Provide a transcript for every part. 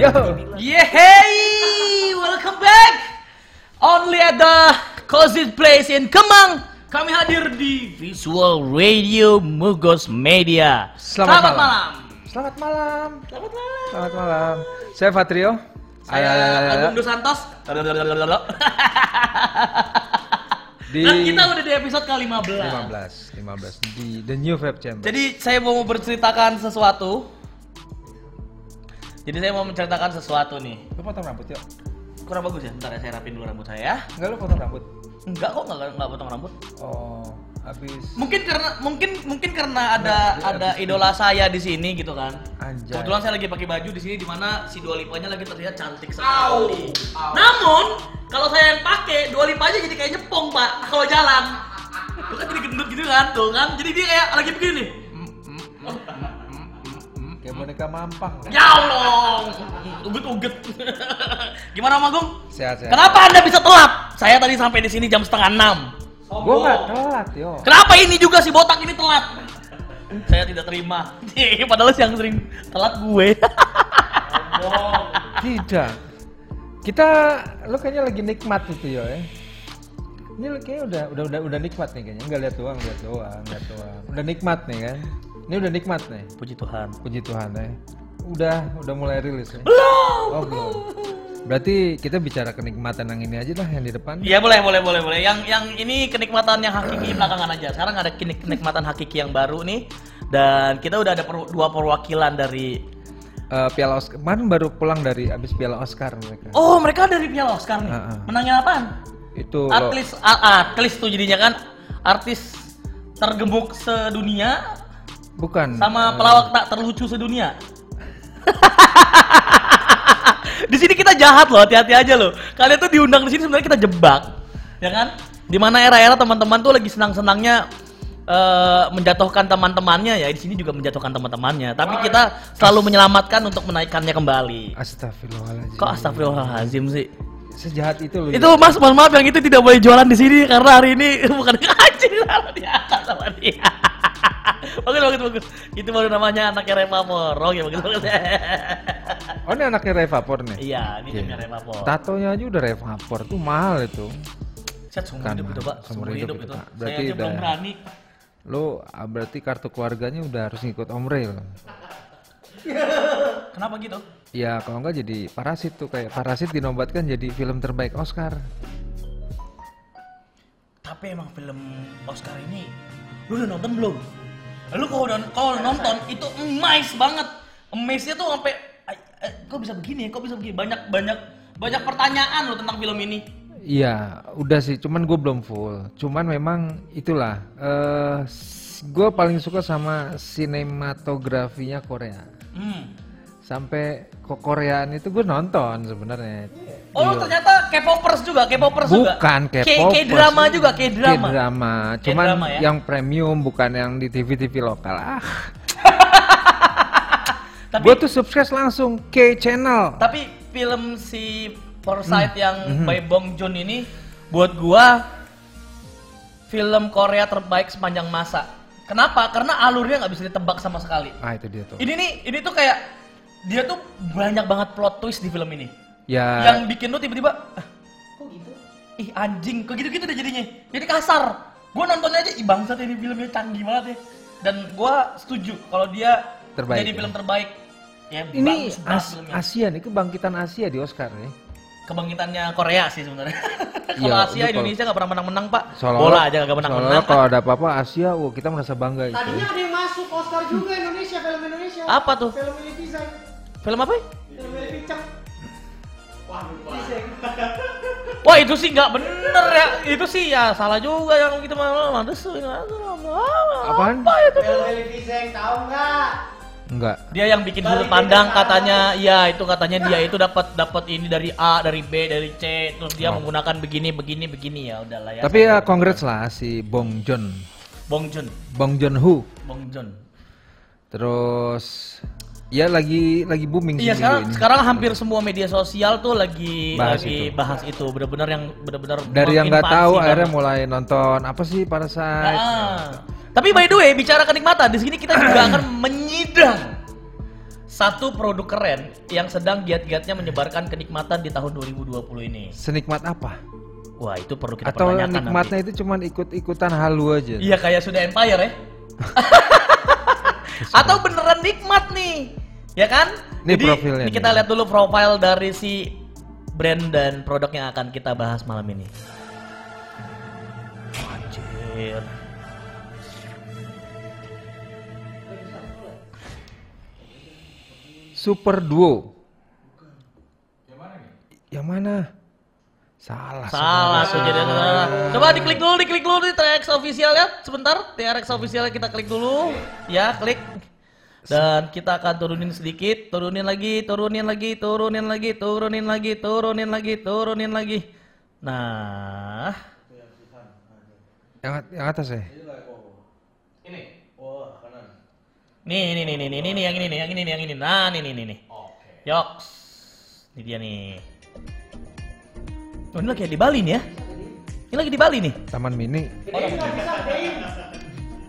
Yo. Yeay, welcome back. Only at the cozy place in Kemang. Kami hadir di Visual Radio Mugos Media. Selamat malam. malam. Selamat malam. Selamat malam. Selamat malam. Saya Fatrio. Saya Agung Dos Santos. Di Dan kita udah di episode ke-15. 15, 15 di The New Vape Chamber. Jadi saya mau berceritakan sesuatu. Jadi saya mau menceritakan sesuatu nih. lu potong rambut yuk. Kurang bagus ya. Bentar ya saya rapin dulu rambut saya ya. Enggak lu potong rambut. Enggak kok, enggak enggak potong rambut. Oh, habis Mungkin karena mungkin mungkin karena ada ada idola saya di sini gitu kan. Anjay. Kebetulan saya lagi pakai baju di sini di mana si Dua Lipanya lagi terlihat cantik sekali. Namun kalau saya yang pakai Dua Lipa aja jadi kayak nyepong pak kalau jalan. Tuh kan jadi gendut gitu kan, tuh kan. Jadi dia kayak lagi begini nih. Kayak boneka mampang. Ya Allah, uget-uget. Gimana Om Agung? Sehat sehat. Kenapa anda bisa telat? Saya tadi sampai di sini jam setengah enam. Gua enggak telat yo. Kenapa ini juga si botak ini telat? Saya tidak terima. Padahal yang sering telat gue. Tidak. Kita lu kayaknya lagi nikmat itu yo ya. Ini kayaknya udah udah udah udah nikmat nih kayaknya. Enggak lihat doang, lihat doang, lihat doang. Udah nikmat nih kan. Ini udah nikmat nih. Puji Tuhan. Puji Tuhan ya. Udah udah mulai rilis ya. Belum. Oh belum. Berarti kita bicara kenikmatan yang ini aja lah yang di depan. Iya boleh boleh boleh boleh. Yang yang ini kenikmatan yang hakiki belakangan aja. Sekarang ada kenik- kenikmatan hakiki yang baru nih. Dan kita udah ada per- dua perwakilan dari Eh, Piala Oscar. Kemarin baru pulang dari abis Piala Oscar mereka. Oh mereka dari Piala Oscar nih. Heeh. Menangnya apaan? Itu lo, Atlis a- atlis tuh jadinya kan artis tergemuk sedunia bukan sama eh, pelawak tak terlucu sedunia. di sini kita jahat loh, hati-hati aja loh. Kalian tuh diundang di sini sebenarnya kita jebak, ya kan? Di mana era-era teman-teman tuh lagi senang-senangnya eh, menjatuhkan teman-temannya ya di sini juga menjatuhkan teman-temannya. Tapi kita selalu menyelamatkan untuk menaikkannya kembali. Astagfirullahaladzim. Kok astagfirullahalazim sih? Sejahat itu loh. Itu mas, mohon maaf yang itu tidak boleh jualan di sini karena hari ini bukan ngaji sama dia sama dia. bagus bagus bagus. Itu baru namanya anaknya Reva Mor. Oke bagus bagus. Oh ini anaknya Revapor nih. iya, ini Iya. jamnya Reva Mor. Tatonya aja udah Revapor tuh mahal itu. Set seumur Kan, hidup itu pak, seumur hidup hidup itu, itu. Pak. Saya Berarti aja belum berani. Lo ah, berarti kartu keluarganya udah harus ngikut Om lo. Kenapa gitu? Ya kalau enggak jadi Parasit tuh kayak Parasit dinobatkan jadi film terbaik Oscar. Tapi emang film Oscar ini, lu udah nonton belum? Lu kalau udah kalau nonton itu amazed banget. Amaze-nya tuh sampai "Ay, eh, kok bisa begini ya? Kok bisa begini? Banyak banyak banyak pertanyaan lo tentang film ini. Iya, udah sih, cuman gue belum full. Cuman memang itulah, eh gue paling suka sama sinematografinya Korea. Hmm. Sampai ke Koreaan itu gue nonton sebenarnya. Oh, lu ternyata K-popers juga, K-popers juga. Bukan K- K-pop. K-drama juga, K-drama. K-drama, cuman K-drama ya? yang premium bukan yang di TV-TV lokal. Ah, Tapi gue tuh sukses langsung K channel. tapi film si Forsyth Hmm. yang by Bong Joon ini buat gua film Korea terbaik sepanjang masa. Kenapa? Karena alurnya nggak bisa ditebak sama sekali. Ah itu dia tuh. Ini nih, ini tuh kayak dia tuh banyak banget plot twist di film ini. Ya, Yang bikin lu tiba-tiba ah, kok gitu? Ih anjing, kok gitu-gitu deh jadinya. Jadi kasar. Gua nontonnya aja, ih bangsat ini filmnya canggih banget ya. Dan gua setuju kalau dia Terbaik, jadi ya? film terbaik. Ya, ini As-. Asia nih kebangkitan Asia di Oscar nih. Kebangkitannya Korea sih sebenarnya. kalau Iya, Asia Indonesia nggak pernah menang-menang pak. Seolah-olah- Bola aja nggak menang-menang. kalau ada apa-apa Asia, wah kita merasa bangga itu. Tadinya ada yang masuk Oscar juga Indonesia, film Indonesia. Apa tuh? Film Pisang. Film apa? ya? Film. Pisang. Wah itu sih nggak bener ya. Itu sih ya salah juga yang kita malah mandes. Apaan? Apa itu? Film ini Pisang, tahu nggak? Enggak. Dia yang bikin sudut pandang katanya, ya itu katanya dia itu dapat dapat ini dari A, dari B, dari C, terus dia Oh. menggunakan begini, begini, begini ya udahlah ya. Tapi ya congrats lah si Bong Joon. Bong Joon, Bong Joon Ho. Bong Joon. Terus ya lagi lagi booming Iya sih sekarang ini. sekarang hampir semua media sosial tuh lagi Bahas lagi itu. bahas itu benar-benar yang benar-benar Dari yang nggak tahu banget. akhirnya mulai nonton apa sih Parasite. Ah. Tapi by the way bicara kenikmatan di sini kita juga akan menyidang satu produk keren yang sedang giat-giatnya menyebarkan kenikmatan di tahun 2020 ini. Senikmat apa? Wah, itu perlu kita Atau pertanyakan nikmatnya nanti. itu cuman ikut-ikutan halu aja? Iya kayak sudah Empire ya. Atau beneran nikmat nih. Ya kan? Ini Jadi profilnya ini nih. kita lihat dulu profil dari si brand dan produk yang akan kita bahas malam ini. Anjir. Super Duo. Yang mana? Salah. Salah tuh jadi saudara. Coba diklik dulu, diklik dulu di TRX official ya. Sebentar, TRX official kita klik dulu. Ya, klik. Dan kita akan turunin sedikit, turunin lagi, turunin lagi, turunin lagi, turunin lagi, turunin lagi, turunin lagi. Nah, Yang, yang atas ya? nih, nih, nih, nih, nih, nih, nih, yang ini nih, yang ini nih, yang ini. Nah, nih, nih, nih, nih. Yoks. Ini dia nih. Oh, ini lagi di Bali nih ya? Ini lagi di Bali nih. Taman Mini. Gedein.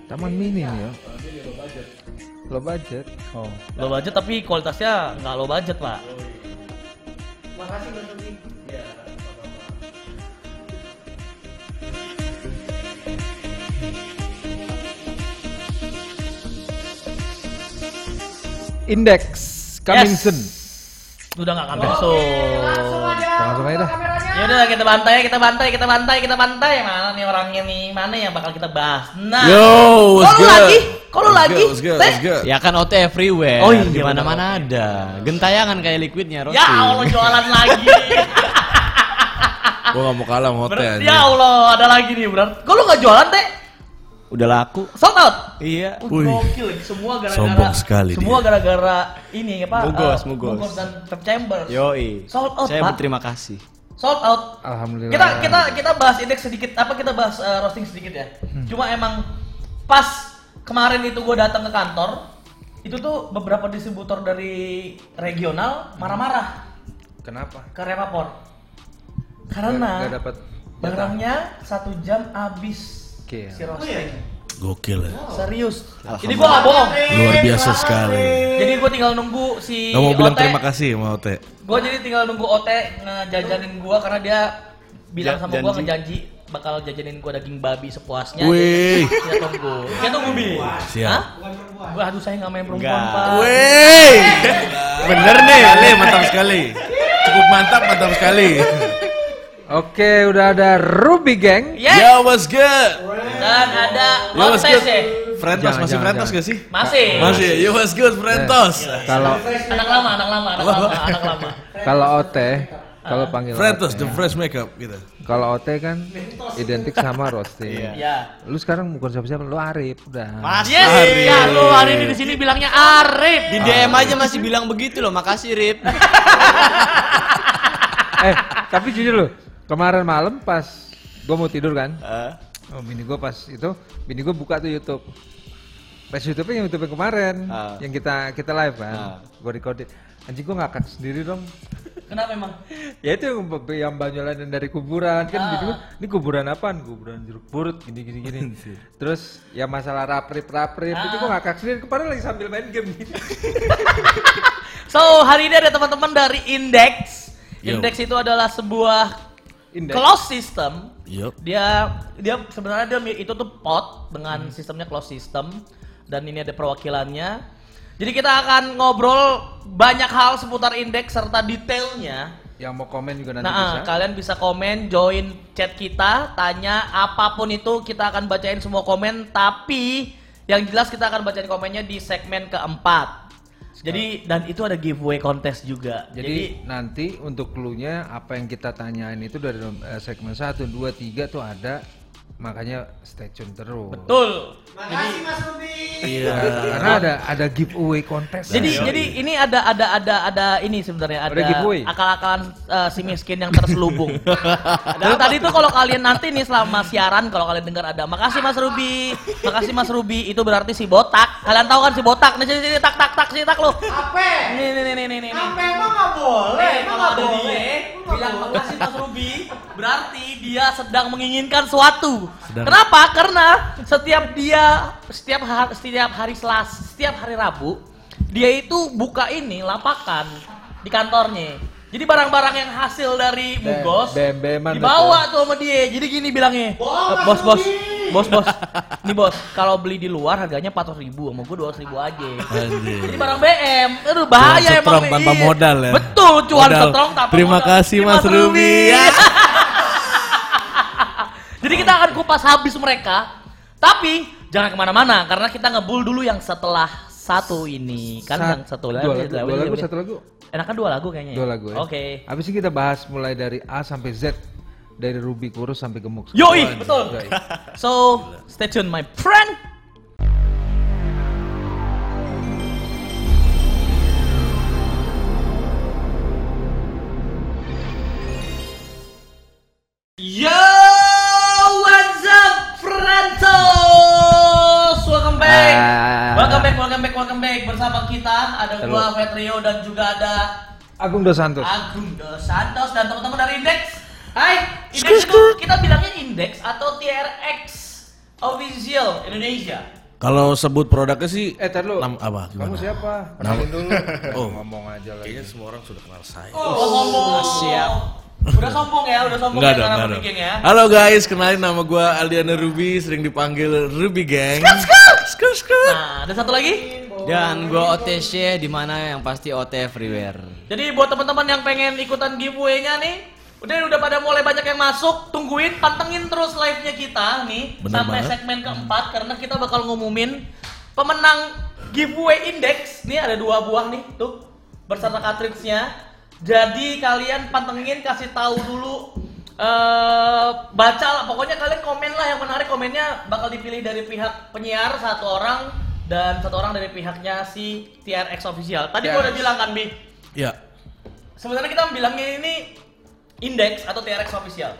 Taman Mini nih ya. Low budget. Oh, low budget tapi kualitasnya nggak low budget pak. Makasih Mas Rudi. Index coming Yes. soon. Udah nggak kamera Oke, so. Langsung aja. Langsung aja buka dah. Ya udah kita bantai, kita bantai, kita bantai, kita bantai. Mana nih orangnya nih? Mana yang bakal kita bahas? Nah. Yo, what's good? lagi? What's lagi? good, what's good, Teh? what's good? Ya kan OT everywhere. Oh iya, di mana-mana ada. Gentayangan kayak liquidnya Rossi. Ya Allah jualan lagi. Gua gak mau kalah sama Hotel Ber- ya Allah, ada lagi nih berat. Kok lu nggak jualan teh? Udah laku. Sold out. Iya. Uh, Wih. gokil semua gara-gara Sombong sekali semua dia. gara-gara ini apa Mugos, eh, mugos. dan Trap Chamber Yoi. Sold out, Saya Pak. berterima kasih. sold out Alhamdulillah. kita kita kita bahas indeks sedikit apa kita bahas eh, roasting sedikit ya Hmm. cuma emang pas kemarin itu gue datang ke kantor itu tuh beberapa distributor dari regional marah-marah Kenapa? ke Repapor karena nggak dapat barangnya satu jam habis Oke. si roasting Gokil ya. serius ini gue gak bohong Luar biasa sekali. jadi gue tinggal nunggu si Gak mau bilang terima kasih sama Hotel. Gue jadi tinggal nunggu OT ngejajanin gue karena dia bilang Ja- sama gue janji. ngejanji bakal jajanin gue daging babi sepuasnya. Wih. Kita tunggu. Kita tunggu bi. Siap. Hah? Bukan perempuan. Gua aduh saya nggak main perempuan Enggak. pak. Wey. Bener nih. Sekali, mantap sekali. Cukup mantap, mantap sekali. Oke, udah ada Ruby Gang. Yes. Yo, what's good? Dan ada Yo, what's Montes good? ya. Frentos, masih Frentos gak sih? Masih. Masih. Yo, what's good, Frentos? Kalau Anak lama, anak lama, anak lama, anak lama. kalau OT, kalau panggil Frentos, the fresh makeup gitu. kalau OT kan identik sama roasting. Iya. Ya. Lu sekarang bukan siapa-siapa, lu Arif udah. Mas Yes. Arif. Ya lu hari ini di sini bilangnya Arif. Di DM aja masih bilang begitu loh. Makasih Rip. eh, tapi jujur lu, kemarin malam pas gua mau tidur kan, Eh, oh bini gua pas itu, bini gua buka tuh YouTube. Pas YouTube yang YouTube yang kemarin, Ah. yang kita kita live kan, Ah. gua recording. Anjing gua ngakak sendiri dong. Kenapa emang? Ya itu yang, yang banyolan dari kuburan kan Ah. bini gua, ini kuburan apaan? Kuburan jeruk purut gini gini gini. Terus ya masalah raprip raprip itu Ah. gua ngakak sendiri. Kemarin lagi sambil main game gitu. So hari ini ada teman-teman dari Index. Yo. Index itu adalah sebuah Index. closed system. Yup. Dia dia sebenarnya dia itu tuh pot dengan sistemnya closed system dan ini ada perwakilannya. Jadi kita akan ngobrol banyak hal seputar Index serta detailnya. Yang mau komen juga nanti Nah, bisa. kalian bisa komen, join chat kita, tanya apa pun itu kita akan bacain semua komen. Tapi yang jelas kita akan bacain komennya di segmen keempat. Jadi dan itu ada giveaway kontes juga. Jadi, nanti untuk clue-nya apa yang kita tanyain itu dari eh, segmen 1, 2, 3 tuh ada. Makanya stay tune terus. betul. Makasih Mas Ruby. Iya. Karena ada ada giveaway kontes. Jadi jadi ini ada ada ada ada ini sebenarnya ada Ada giveaway? akal-akalan eh, si miskin yang terselubung. Dari tadi tuh kalau kalian nanti nih selama siaran kalau kalian dengar ada makasih Mas Ruby, makasih Mas Ruby itu berarti si botak. Kalian tahu kan si botak? Nih sini sini tak tak tak sini tak lu. Apa? Nih nih nih nih nih nih. Apa emang nggak boleh? Eh, Emang nggak ada boleh? bilang makasih? Mas Ruby, berarti dia sedang menginginkan suatu. Sedang- Kenapa? Karena setiap dia setiap hari setiap hari Selasa, setiap hari Rabu dia itu buka ini lapakan di kantornya. Jadi barang-barang yang hasil dari Bem- Mugos bem-beman dibawa tuh sama dia. Jadi gini bilangnya, "Eh, bos bos, bos bos, nih bos, kalau beli di luar harganya 400 ribu, sama gue 200 ribu aja. Jadi barang BM, aduh bahaya emang tanpa modal ya? Betul, cuan Modal. setrong tanpa Terima modal. kasih, Mas Ruby. Ya. Jadi kita akan kupas habis mereka, tapi jangan ke mana-mana karena kita ngebul dulu yang setelah satu ini kan Sat- yang satu lagi. dua lagu, dua lagu, satu lagu. Enakan dua lagu kayaknya. ya? Dua lagu ya. Oke. Habis ini kita bahas mulai dari A sampai Z. Dari Ruby kurus sampai gemuk. Yoi, betul. So, stay tune my friend. Agung Dos Santos. Agung Dos Santos dan teman-teman dari Index. Hai, Index itu kita bilangnya Index atau TRX Official Indonesia. Kalau sebut produknya sih Eh, tar lu. Nam- apa? Kamu Gimana? siapa? Kenalin dulu. Oh. ngomong aja lagi. Kayaknya semua orang sudah kenal saya. Oh, sombong. siap. Udah sombong ya, udah sombong Enggak ya dong, cara enggak dong. ya. Halo guys, kenalin nama gua Aldiana Ruby, sering dipanggil Ruby Gang. Skr, skr. Nah, ada satu lagi. Dan gua OTC di mana yang pasti OT everywhere. Jadi buat teman-teman yang pengen ikutan giveaway-nya nih, udah udah pada mulai banyak yang masuk, tungguin, pantengin terus live-nya kita nih Bener sampai banget. segmen keempat karena kita bakal ngumumin pemenang giveaway index. Nih ada dua buah nih, tuh beserta cartridge-nya. Jadi kalian pantengin, kasih tahu dulu eh baca lah, pokoknya kalian komen lah yang menarik komennya bakal dipilih dari pihak penyiar satu orang dan satu orang dari pihaknya si TRX official. Tadi gua udah bilang kan Bi, Ya, Sebenarnya kita bilangnya ini index atau TRX official.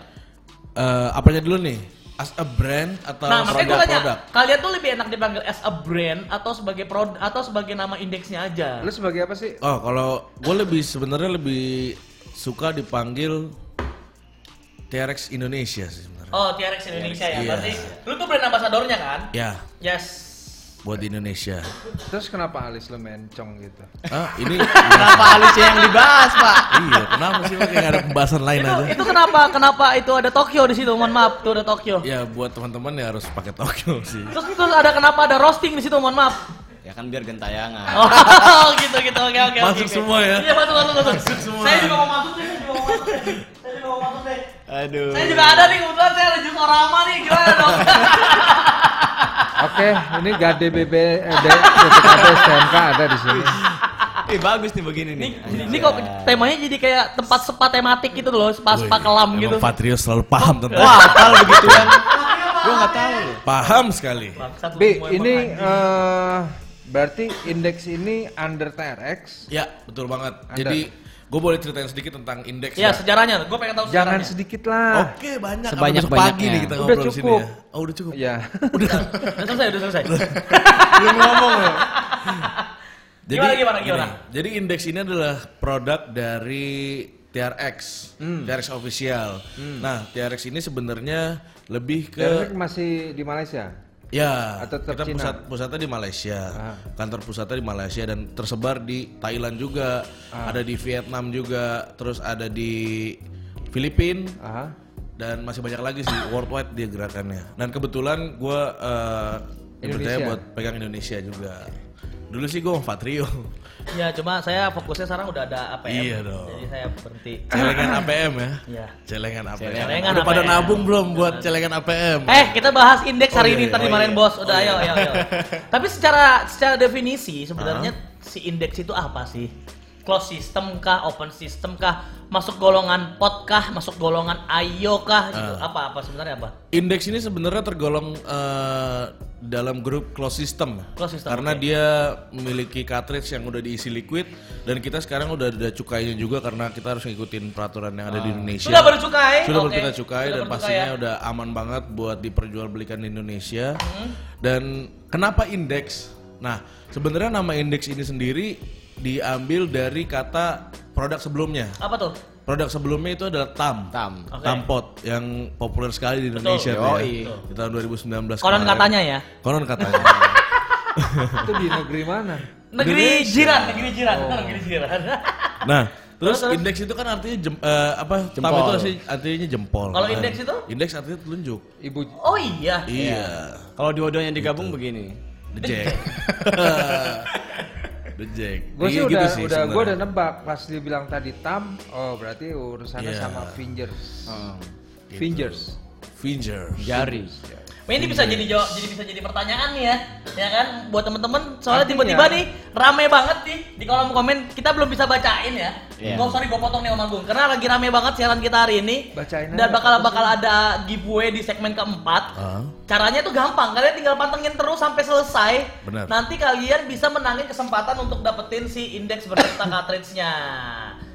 eh, apanya dulu nih? As a brand atau nah, makanya gue tanya, kalian tuh lebih enak dipanggil as a brand atau sebagai prod atau sebagai nama indeksnya aja? Lu sebagai apa sih? Oh, kalau gue lebih sebenarnya lebih suka dipanggil TRX Indonesia sih sebenarnya. Oh, TRX Indonesia ya. Iya. Berarti lu tuh brand ambasadornya kan? Ya, Yes. Buat di Indonesia. Terus kenapa alis lu mencong gitu? Ah, ini Kenapa Alicia yang dibahas, Pak? iya, kenapa sih Pak? kayak ada pembahasan lain Itu, aja? itu kenapa kenapa itu ada Tokyo di situ? Mohon maaf, tuh ada Tokyo. Ya buat teman-teman ya harus pakai Tokyo sih. Terus terus ada kenapa ada roasting di situ? Mohon maaf. Ya kan biar gentayangan. Oh, gitu gitu. Oke oke oke. Masuk oke. semua ya? Iya, masuk masuk masuk. Masuk semua. Saya juga mau masuk deh, saya juga mau masuk deh. Saya juga mau masuk deh. Aduh. Saya juga ada nih kebetulan saya ada jus orama nih gimana dong? Oke, ini Gade BB eh, STMK ada di sini. Eh bagus nih begini nih. Ini, ini kok temanya jadi kayak tempat spa tematik gitu loh, spa spa kelam gitu. Patrio selalu paham tentang Wah, kalau begituan. Gua nggak tahu loh. paham sekali. B, ini eh berarti indeks ini under TRX. Ya betul banget. Ada. Jadi gue boleh ceritain sedikit tentang indeks ya ya. sejarahnya, gue pengen tahu Jangan sejarahnya. sedikit lah. Oke banyak. Sebanyak Sampai besok pagi nih kita Udah ngobrol di sini cukup. ya. Oh udah cukup. Ya. Udah selesai, udah selesai. Belum ngomong loh. Jadi, Gimana, gimana, gini, gimana? jadi indeks ini adalah produk dari TRX, Hmm. TRX official. Nah, TRX ini sebenarnya lebih ke TRX masih di Malaysia. Ya, Atau tetap kita Cina? pusat pusatnya di Malaysia, Ah. kantor pusatnya di Malaysia dan tersebar di Thailand juga, Ah. ada di Vietnam juga, terus ada di Filipina Aha. dan masih banyak lagi sih worldwide dia gerakannya. Dan kebetulan gue uh, dipercaya buat pegang Indonesia juga. Dulu sih gue Fatrio, Ya cuma saya fokusnya sekarang udah ada APM. Iya dong. Jadi saya berhenti. celengan APM ya, Iya. celengan APM. Celengan Udah pada APM. nabung belum buat celengan APM? Eh, kita bahas indeks Oh, hari iya, ini iya. Oh, dimarahin iya. bos. Udah ayo ayo ayo. Tapi secara secara definisi sebenarnya si indeks itu apa sih? Closed system kah, open system kah, masuk golongan pot kah, masuk golongan ayo kah gitu. Ah. Apa apa sebenarnya apa? Indeks ini sebenarnya tergolong eh, dalam grup closed system. Closed system, Karena oke. dia memiliki cartridge yang udah diisi liquid dan kita sekarang udah ada cukainya juga karena kita harus ngikutin peraturan yang ada di Indonesia. Sudah bercukai? Sudah Oke. kita cukai Sudah dan pastinya ya? udah aman banget buat diperjualbelikan di Indonesia. Hmm. Dan kenapa indeks? Nah, sebenarnya nama indeks ini sendiri diambil dari kata produk sebelumnya. Apa tuh? Produk sebelumnya itu adalah TAM. Tam. Oke. Tampot yang populer sekali di Indonesia tuh Yoi. ya. Di tahun 2019 Konon kemarin. katanya ya. Konon katanya. Itu di negeri mana? Negeri Indonesia. jiran, negeri jiran, Oh. negeri jiran. Nah, terus, Terus, indeks itu kan artinya jem, eh, apa? Tam Jempol. itu artinya, artinya jempol. Kalau Nah, indeks itu? Indeks artinya telunjuk. Ibu Oh iya. Iya. Kalau dua-duanya digabung begini. The Jack. The Jack. gue sih Iya, udah gitu udah gue udah nebak pas dia bilang tadi tam oh berarti urusannya Iya. sama fingers Oh, fingers Finger. jari. Nah, ini bisa jadi jawab, jadi bisa jadi pertanyaan nih ya, ya kan? Buat temen-temen, soalnya tiba-tiba nih rame banget nih di kolom komen. Kita belum bisa bacain ya. Iya. Oh sorry, gue potong nih Om Agung, karena lagi rame banget siaran kita hari ini. Bacain Dan aja. bakal bakal ada giveaway di segmen keempat. Ah. Caranya tuh gampang, kalian tinggal pantengin terus sampai selesai. Benar. Nanti kalian bisa menangin kesempatan untuk dapetin si indeks berserta cartridge-nya.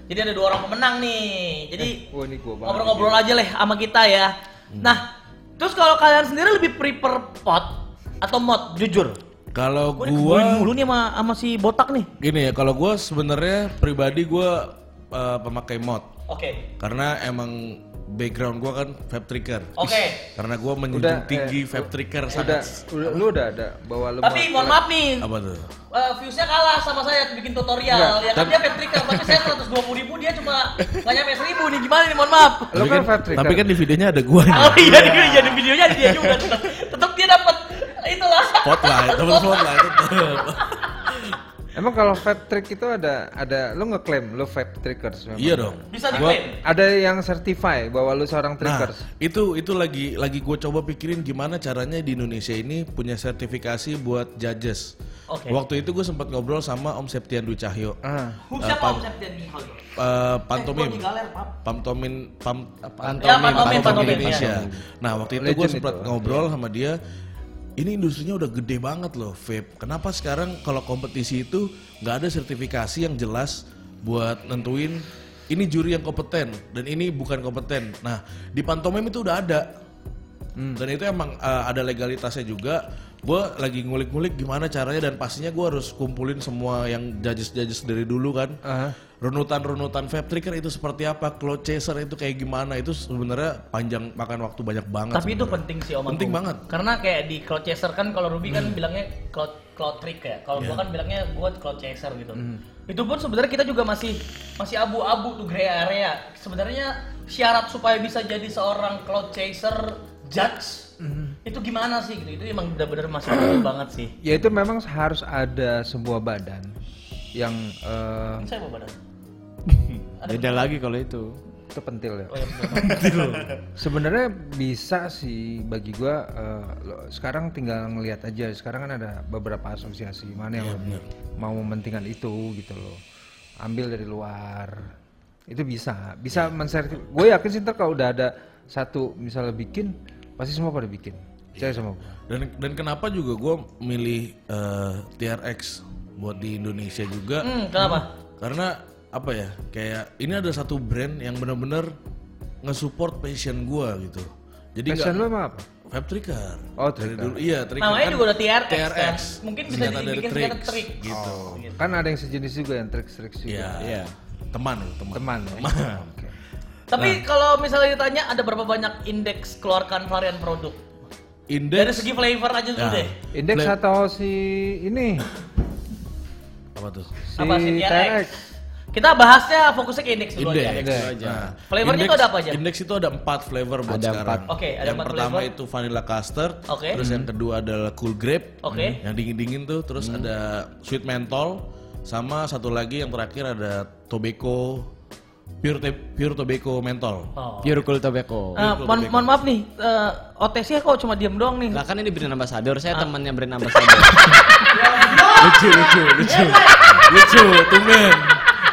Jadi ada dua orang pemenang nih. Jadi banget ngobrol-ngobrol aja lah sama kita ya. Nah, terus kalau kalian sendiri lebih prefer pot atau mod? Jujur. Kalau digulung gua mulu nih sama, sama si botak nih. gini ya, kalau gua sebenarnya pribadi gua eh, pemakai mod Oke. karena emang background gua kan vape trigger. Oke. Karena gua menjunjung tinggi eh, vape trigger udah, sangat. udah lu udah ada bawa lu Tapi mohon maaf nih, Apa tuh? eh, viewsnya kalah sama saya bikin tutorial. Enggak, ya kan tapi- dia vape trigger, tapi saya 120 ribu, dia cuma nggak nyampe 1000 nih. Gimana nih, mohon maaf. Lu Tapi kan vape trigger. tapi kan di videonya ada gua nih. Oh iya, di video, di videonya ada dia juga. Tetap, tetap dia dapat itulah. Spotlight, temen spotlight. Emang kalau vape trick itu ada ada lu ngeklaim lu vape trickers memang? Iya dong. Bisa Gua- diklaim. Ada yang certify bahwa lu seorang Nah, trickers. itu itu lagi lagi gue coba pikirin gimana caranya di Indonesia ini punya sertifikasi buat judges. Oke. Waktu itu gue sempat ngobrol sama Om Septian Dwi Cahyo, Ah. Siapa pam- Om Septian nih? eh, pantomim, Eh, galer, pantomin, pam, apa? Pantomim, Ya, pantomim, pantomim, Indonesia. iya. Nah waktu itu gue sempat ngobrol sama dia. Ini industrinya udah gede banget loh, vape. Kenapa sekarang kalau kompetisi itu nggak ada sertifikasi yang jelas buat nentuin ini juri yang kompeten dan ini bukan kompeten. Nah di pantomim itu udah ada. Dan itu emang uh, ada legalitasnya juga. Gue lagi ngulik-ngulik gimana caranya dan pastinya gue harus kumpulin semua yang judges-judges dari dulu kan. Aha. Runutan-runutan vape trigger itu seperti apa, cloud chaser itu kayak gimana itu sebenarnya panjang makan waktu banyak banget. Tapi itu sebenarnya. penting sih Om Penting Agung. banget. Karena kayak di cloud chaser kan kalau Ruby kan bilangnya cloud cloud trick ya. Kalau gua Iya. kan bilangnya gua cloud chaser gitu. Itu pun sebenarnya kita juga masih masih abu-abu tuh gray area. Sebenarnya syarat supaya bisa jadi seorang cloud chaser judge itu gimana sih gitu. Itu emang benar-benar masih abu banget sih. Ya itu memang harus ada sebuah badan yang eh, Ini saya mau badan. Beda lagi kalau itu. itu pentil ya. Oh, ya. Sebenarnya bisa sih bagi gua eh, lo- sekarang tinggal ngelihat aja. Sekarang kan ada beberapa asosiasi mana yang lebih mau mementingkan itu gitu loh. Ambil dari luar. Itu bisa. Bisa mensertif. Gue yakin sih ntar kalau udah ada satu misalnya bikin pasti semua pada bikin. Percaya sama gua. Dan dan kenapa juga gue milih eh, TRX buat di Indonesia juga? hmm, kenapa? Karena apa ya? Kayak ini ada satu brand yang benar-benar nge-support passion gue gitu. Jadi Passion emang apa? Vape trigger. Oh, Dari trigger. dulu iya, trigger. Namanya kan juga udah TRX, TRX. kan? Mungkin bisa dibikin Trix, senjata trik. gitu. Kan ada yang sejenis juga yang trik-trik juga. Iya. Iya. Teman, teman. Teman. ya? Teman. Oke. Tapi kalau misalnya ditanya ada berapa banyak indeks keluarkan varian produk? Dari Indeks segi flavor aja dulu Ya. deh. Indeks Fla- atau si ini? apa tuh? Si Apa sih TRX? Kita bahasnya fokusnya ke indeks dulu Indeks. aja. Indeks. aja. Nah, Flavornya itu ada apa aja? Indeks itu ada empat flavor buat Ada sekarang. empat. Oke, ada yang empat pertama flavor. itu vanilla custard. Oke. Terus yang kedua adalah cool grape. Oke. Yang dingin-dingin tuh. Terus ada sweet menthol. Sama satu lagi yang terakhir ada tobacco pure te- pure tobacco menthol. Oh. Pure Cool Tobacco. Ah, mohon, mohon maaf nih, eh, OTC kok cuma diam doang nih. Lah kan ini brand ambassador, Ah. saya temannya brand ambassador. lucu, lucu, lucu. lucu, tumben.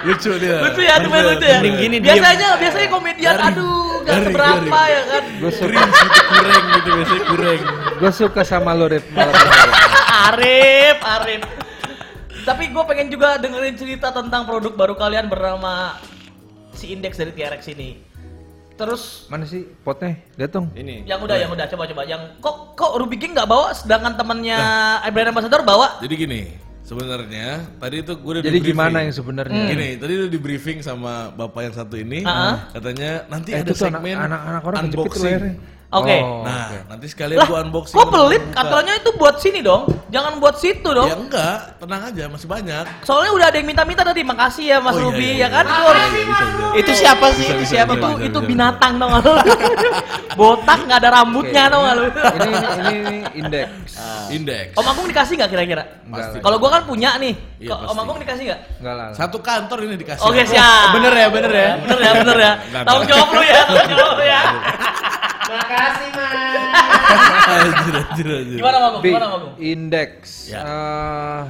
Lucu dia. Lucu ya, cuma lucu ya. Mending gini, biasanya biasanya komedian aduh gak Garing, seberapa garing. ya kan. Gue suka, Cringe gitu, kurang gitu biasanya kurang. gue suka sama lo Rip. Arif, Arif. Tapi gue pengen juga dengerin cerita tentang produk baru kalian bernama si Index dari TRX ini. Terus Mana sih potnya? Lihat dong. ini. yang udah, yang udah, coba coba. Yang kok kok Ruby King nggak bawa, sedangkan temannya brand ambassador bawa. Jadi gini, sebenarnya tadi itu gue udah Jadi di-briefing. gimana yang sebenarnya? Gini, tadi udah di briefing sama bapak yang satu ini, Ah. katanya nanti Eh, ada segmen anak-anak orang tuh unboxing. Oke. Oh, Nah, oke. nanti sekalian Lah, gua unboxing. kok pelit? Katanya itu buat sini dong. Jangan buat situ dong. Ya enggak, tenang aja masih banyak. Soalnya udah ada yang minta-minta tadi. Makasih ya Mas Oh, iya, Ruby iya, ya iya. kan? Itu harus- Itu siapa sih? Itu siapa, itu Pak? itu binatang dong lu. Botak nggak ada rambutnya dong lu. Ini ini ini, indeks. Indeks. Om Agung dikasih nggak kira-kira? Lah. Kalau gua kan punya nih. Iya, Kok Om pasti. Agung dikasih nggak? Enggak lah. Satu kantor ini dikasih. Oke siap. Bener ya, bener ya. Bener ya, bener ya. Tanggung nggak. jawab lu ya, tanggung jawab lu ya. Makasih, Mas. anjir, anjir, anjir. Gimana? B, Gimana Om Agung? indeks. Ya. Eh,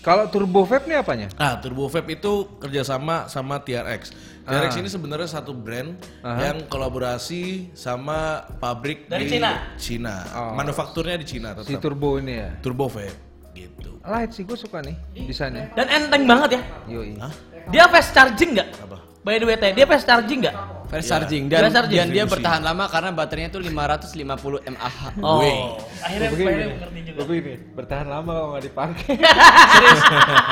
kalau turbo vape ini apanya? Ah, Turbo Vape itu kerjasama sama TRX. TRX ini sebenarnya satu brand Aha. yang kolaborasi sama pabrik Dari di Cina? Cina. Oh. Manufakturnya di Cina Si tetap. turbo ini ya. Turbo Vape gitu. Light sih gue suka nih desainnya. Dan enteng banget ya. Yoi. Hah? Dia fast charging nggak? Apa? By the way, Teh, dia fast charging nggak? Fast Iya. charging dan, Fast charging. dan dia bertahan lama karena baterainya tuh 550 mAh. Oh, Wih. akhirnya akhirnya mengerti juga. Begini, bertahan lama kalau nggak dipakai. Serius?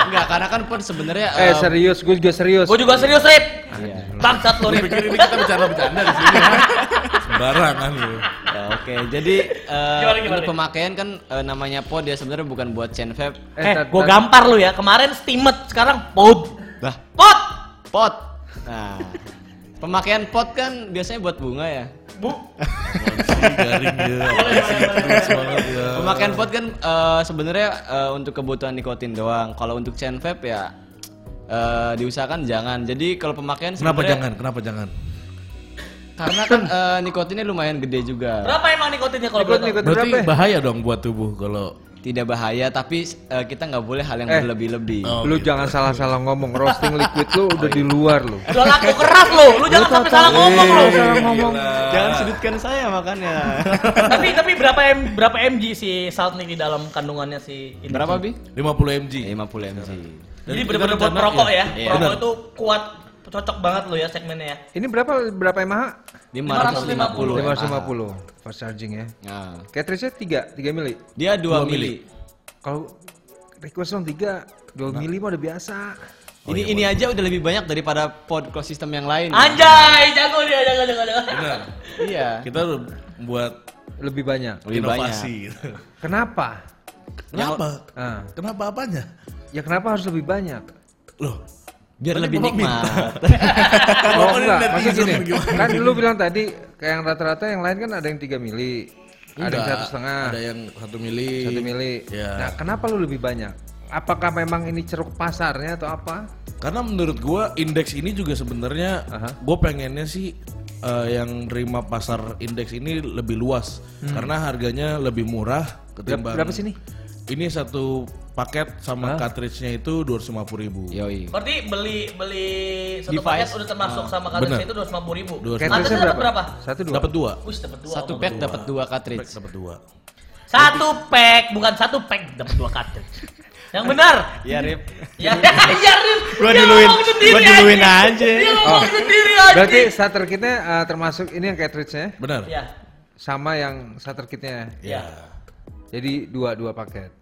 Enggak, karena kan pun sebenarnya eh eh, serius, gue juga serius. Gue juga serius, Rip. Iya. Bangsat lu, Rip. Pikir ini kita bercanda-bercanda di sini. ha? Sembarangan lu. Ya, oke. Jadi eh, Gimana, gimana, untuk Rik? pemakaian kan eh, namanya pod ya sebenarnya bukan buat chain vape. Eh, tar- gue gampar lu ya. Kemarin steamed, sekarang pod. Lah, Pot. pot. Nah, pemakaian pot kan biasanya buat bunga ya. Bu. Garing ya. Pemakaian pot kan eh, sebenarnya eh, untuk kebutuhan nikotin doang. Kalau untuk chain vape ya eh, diusahakan jangan. Jadi kalau pemakaian Kenapa jangan? Kenapa jangan? Karena kan eh, nikotinnya lumayan gede juga. Berapa emang nikotinnya kalau tahu? ikut Berarti berapa? ya? bahaya dong buat tubuh kalau Tidak bahaya tapi eh, kita nggak boleh hal yang Eh. berlebih-lebih. Oh, lu gitu. jangan salah-salah ngomong. Roasting liquid lu udah di luar lu. Udah laku keras lu. Lu jangan sampai salah ngomong lu. Salah ngomong. Jangan sudutkan saya makanya. tapi tapi berapa m berapa mg si salt nih di dalam kandungannya si ini? Berapa bi? 50 mg. 50 mg. Jadi kita buat perokok ya. iya. Iya. Perokok itu kuat cocok banget lo ya segmennya ya. Ini berapa berapa mAh? 550. 550 fast charging ya. Nah, Cartridge-nya 3, 3 mili. dia 2 Dua mili. Kalau request dong 3, 2 mili mah udah biasa. Ini ini aja udah lebih banyak daripada pod close system yang lain. Anjay, jago dia, jago, jago, jago. Benar. Iya. Kita buat Lebih banyak. Lebih inovasi. Kenapa? Kenapa? Ah, Kenapa apanya? ya kenapa harus lebih banyak? Loh, Biar lebih nikmat. Oh enggak, maksud gini. Kan dulu bilang tadi kayak yang rata-rata yang lain kan ada yang 3 mili, ada yang Enggak, satu setengah, Ada yang satu mili. satu mili. Ya. Nah, kenapa lu lebih banyak? Apakah memang ini ceruk pasarnya atau apa? Karena menurut gua indeks ini juga sebenarnya Aha. gue pengennya sih eh, yang terima pasar indeks ini lebih luas karena harganya lebih murah ketimbang Hmm. berapa sini? Ini satu paket sama cartridge-nya itu 250.000 ribu. Yoi. Berarti beli beli satu Device. paket udah termasuk sama kartunya bener. itu dua ratus ribu. Dua ratus. Kartunya Cartridge-nya dapat berapa? Satu dua. Dapat dua. Wih, dapat dua. Satu pack dapat dua cartridge. Dapat dua. Satu pack, bukan satu pack, dapat dua cartridge. Yang benar. Iya, Rip. Ya, ya, Rif. Gua duluin- gua duluin aja. Dia ngomong sendiri aja. Oh. Berarti starter kitnya eh, termasuk ini yang cartridge-nya Benar. Ya, sama yang starter kitnya. ya. Jadi dua dua paket.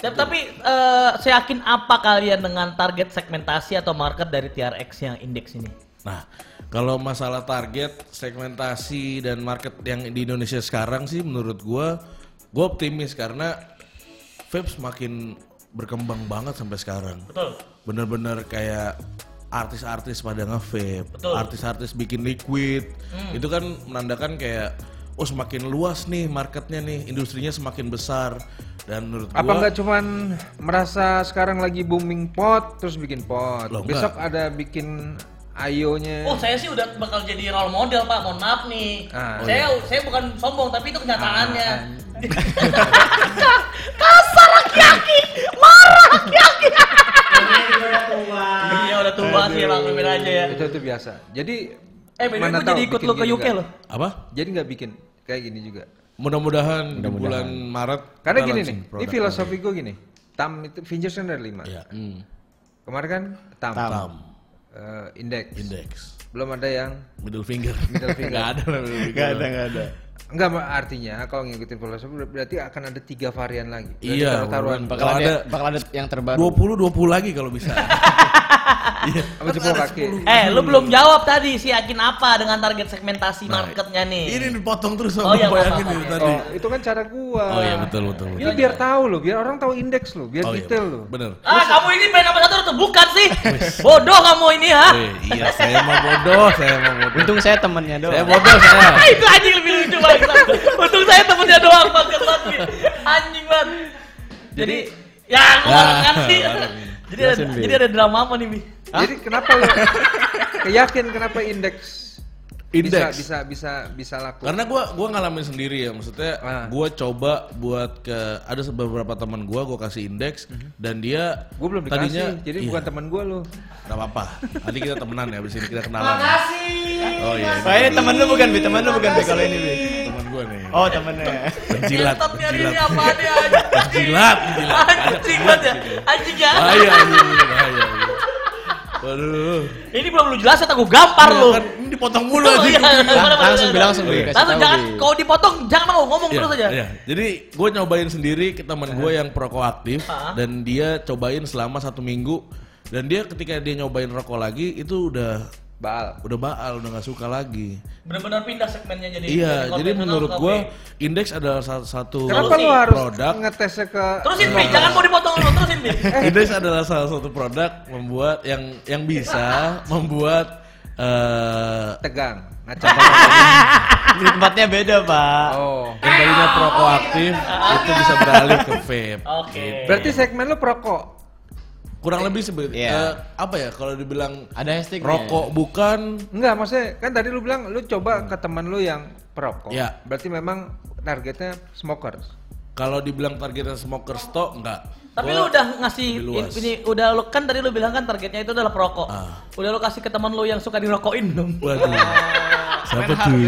Tapi, tapi eh, saya yakin apa kalian dengan target segmentasi atau market dari TRX yang indeks ini? Nah, kalau masalah target, segmentasi dan market yang di Indonesia sekarang sih menurut gua gua optimis karena vape semakin berkembang banget sampai sekarang. Betul. Bener-bener kayak artis-artis pada nge-vape, Betul. artis-artis bikin liquid. Itu kan menandakan kayak oh semakin luas nih marketnya nih, industrinya semakin besar dan menurut Apa gua nggak cuman merasa sekarang lagi booming pot terus bikin pot. Loh, Besok ada bikin ayonya. Oh, saya sih udah bakal jadi role model, Pak. Mohon maaf nih. Ah, saya saya bukan sombong, tapi itu kenyataannya. Ah, Kasar laki-laki, marah laki-laki. Ini juga udah tua. Iya, udah tua sih, maklumin aja ya. itu itu biasa. Jadi Eh, by the gue jadi ikut lo ke UK loh. apa? Jadi nggak bikin kayak gini juga. Mudah-mudahan di bulan Maret Karena gini nih, ini filosofi gue gini. Tam itu Fingers kan ada lima. Iya. Hmm. Kemarin kan tam, Tam. Eh, index. Index. Belum ada yang Middle finger. Middle finger. Nggak ada lah middle finger. Gak ada, gak ada. Enggak artinya kalau ngikutin filosofi ber- berarti akan ada tiga varian lagi. Berarti Iya, beneran. Bakal ada- bakal ada yang terbaru. 20 20 lagi kalau bisa. Apa jempol kaki? Eh, lu belum jawab tadi si yakin apa dengan target segmentasi Nah, marketnya nih? Ini dipotong terus Oh, sama iya, bayangin tadi. Oh, itu kan cara gua. Oh iya betul betul. betul. Ini biar tahu lo, biar orang tahu indeks lo, biar Oh iya, detail lo. bener. Ah, kamu ini main apa satu tuh bukan sih? Bodoh kamu ini ha? Iya saya mau bodoh, saya mau bodoh. Untung saya temennya doang. Saya bodoh saya. Itu anjing lebih lucu banget. Untung saya temennya doang banget banget. Anjing banget. Jadi ya gua Ya, ngerti. Jadi ada, Bi. jadi ada drama apa nih, Bi? Jadi kenapa lo keyakin kenapa indeks Indeks. bisa bisa bisa bisa laku? Karena gua gua ngalamin sendiri ya, maksudnya Ah. gua coba buat ke ada beberapa teman gua gua kasih indeks dan dia gue belum dikasih, tadinya jadi iya, bukan teman gue lo. nggak apa-apa. Nanti kita temenan ya, abis ini kita kenalan. Makasih. Oh iya, Oh, ini temen lu bukan, Bi? Temen lu bukan, Bi, kalau ini, Bi? teman gua nih. Oh, temennya. penjilat, Ngetotnya penjilat. ini apa dia? Penjilat, penjilat. Anjing banget ya. Anjing ya. Bahaya, anjing, bahaya. Waduh. Ini belum lu jelasin aku gampar Iya lu. kan, ini dipotong mulu Oh, aja. iya. Mana, mana, langsung bilang, langsung kasih Langsung tahu, jangan kalau dipotong jangan mau ngomong Iya, terus aja. iya. Jadi gue nyobain sendiri ke teman gue yang perokok aktif Ah. dan dia cobain selama satu minggu dan dia ketika dia nyobain rokok lagi itu udah Baal. udah baal udah nggak suka lagi. Benar-benar pindah segmennya jadi iya, jadi menurut gue indeks adalah salah satu Kenapa lo harus produk. ngetesnya ke Terusin Bi, jangan mau dipotong lu, terusin Bi. indeks adalah salah satu produk membuat yang yang bisa membuat eh tegang, ngaca. Di tempatnya beda, Pak. oh. yang tadinya perokok aktif itu bisa beralih ke vape. Oke. Berarti segmen lo perokok. Kurang lebih seperti Iya. eh, apa ya kalau dibilang Ada hashtagnya. rokok bukan Enggak, maksudnya kan tadi lu bilang lu coba ke teman lu yang perokok. Iya. Berarti memang targetnya smokers. Kalau dibilang targetnya smoker stok enggak. Tapi Gua lu udah ngasih ini udah lu kan tadi lu bilang kan targetnya itu adalah perokok. Ah. Udah lu kasih ke teman lu yang suka dirokokin dong. Waduh. Siapa tuh?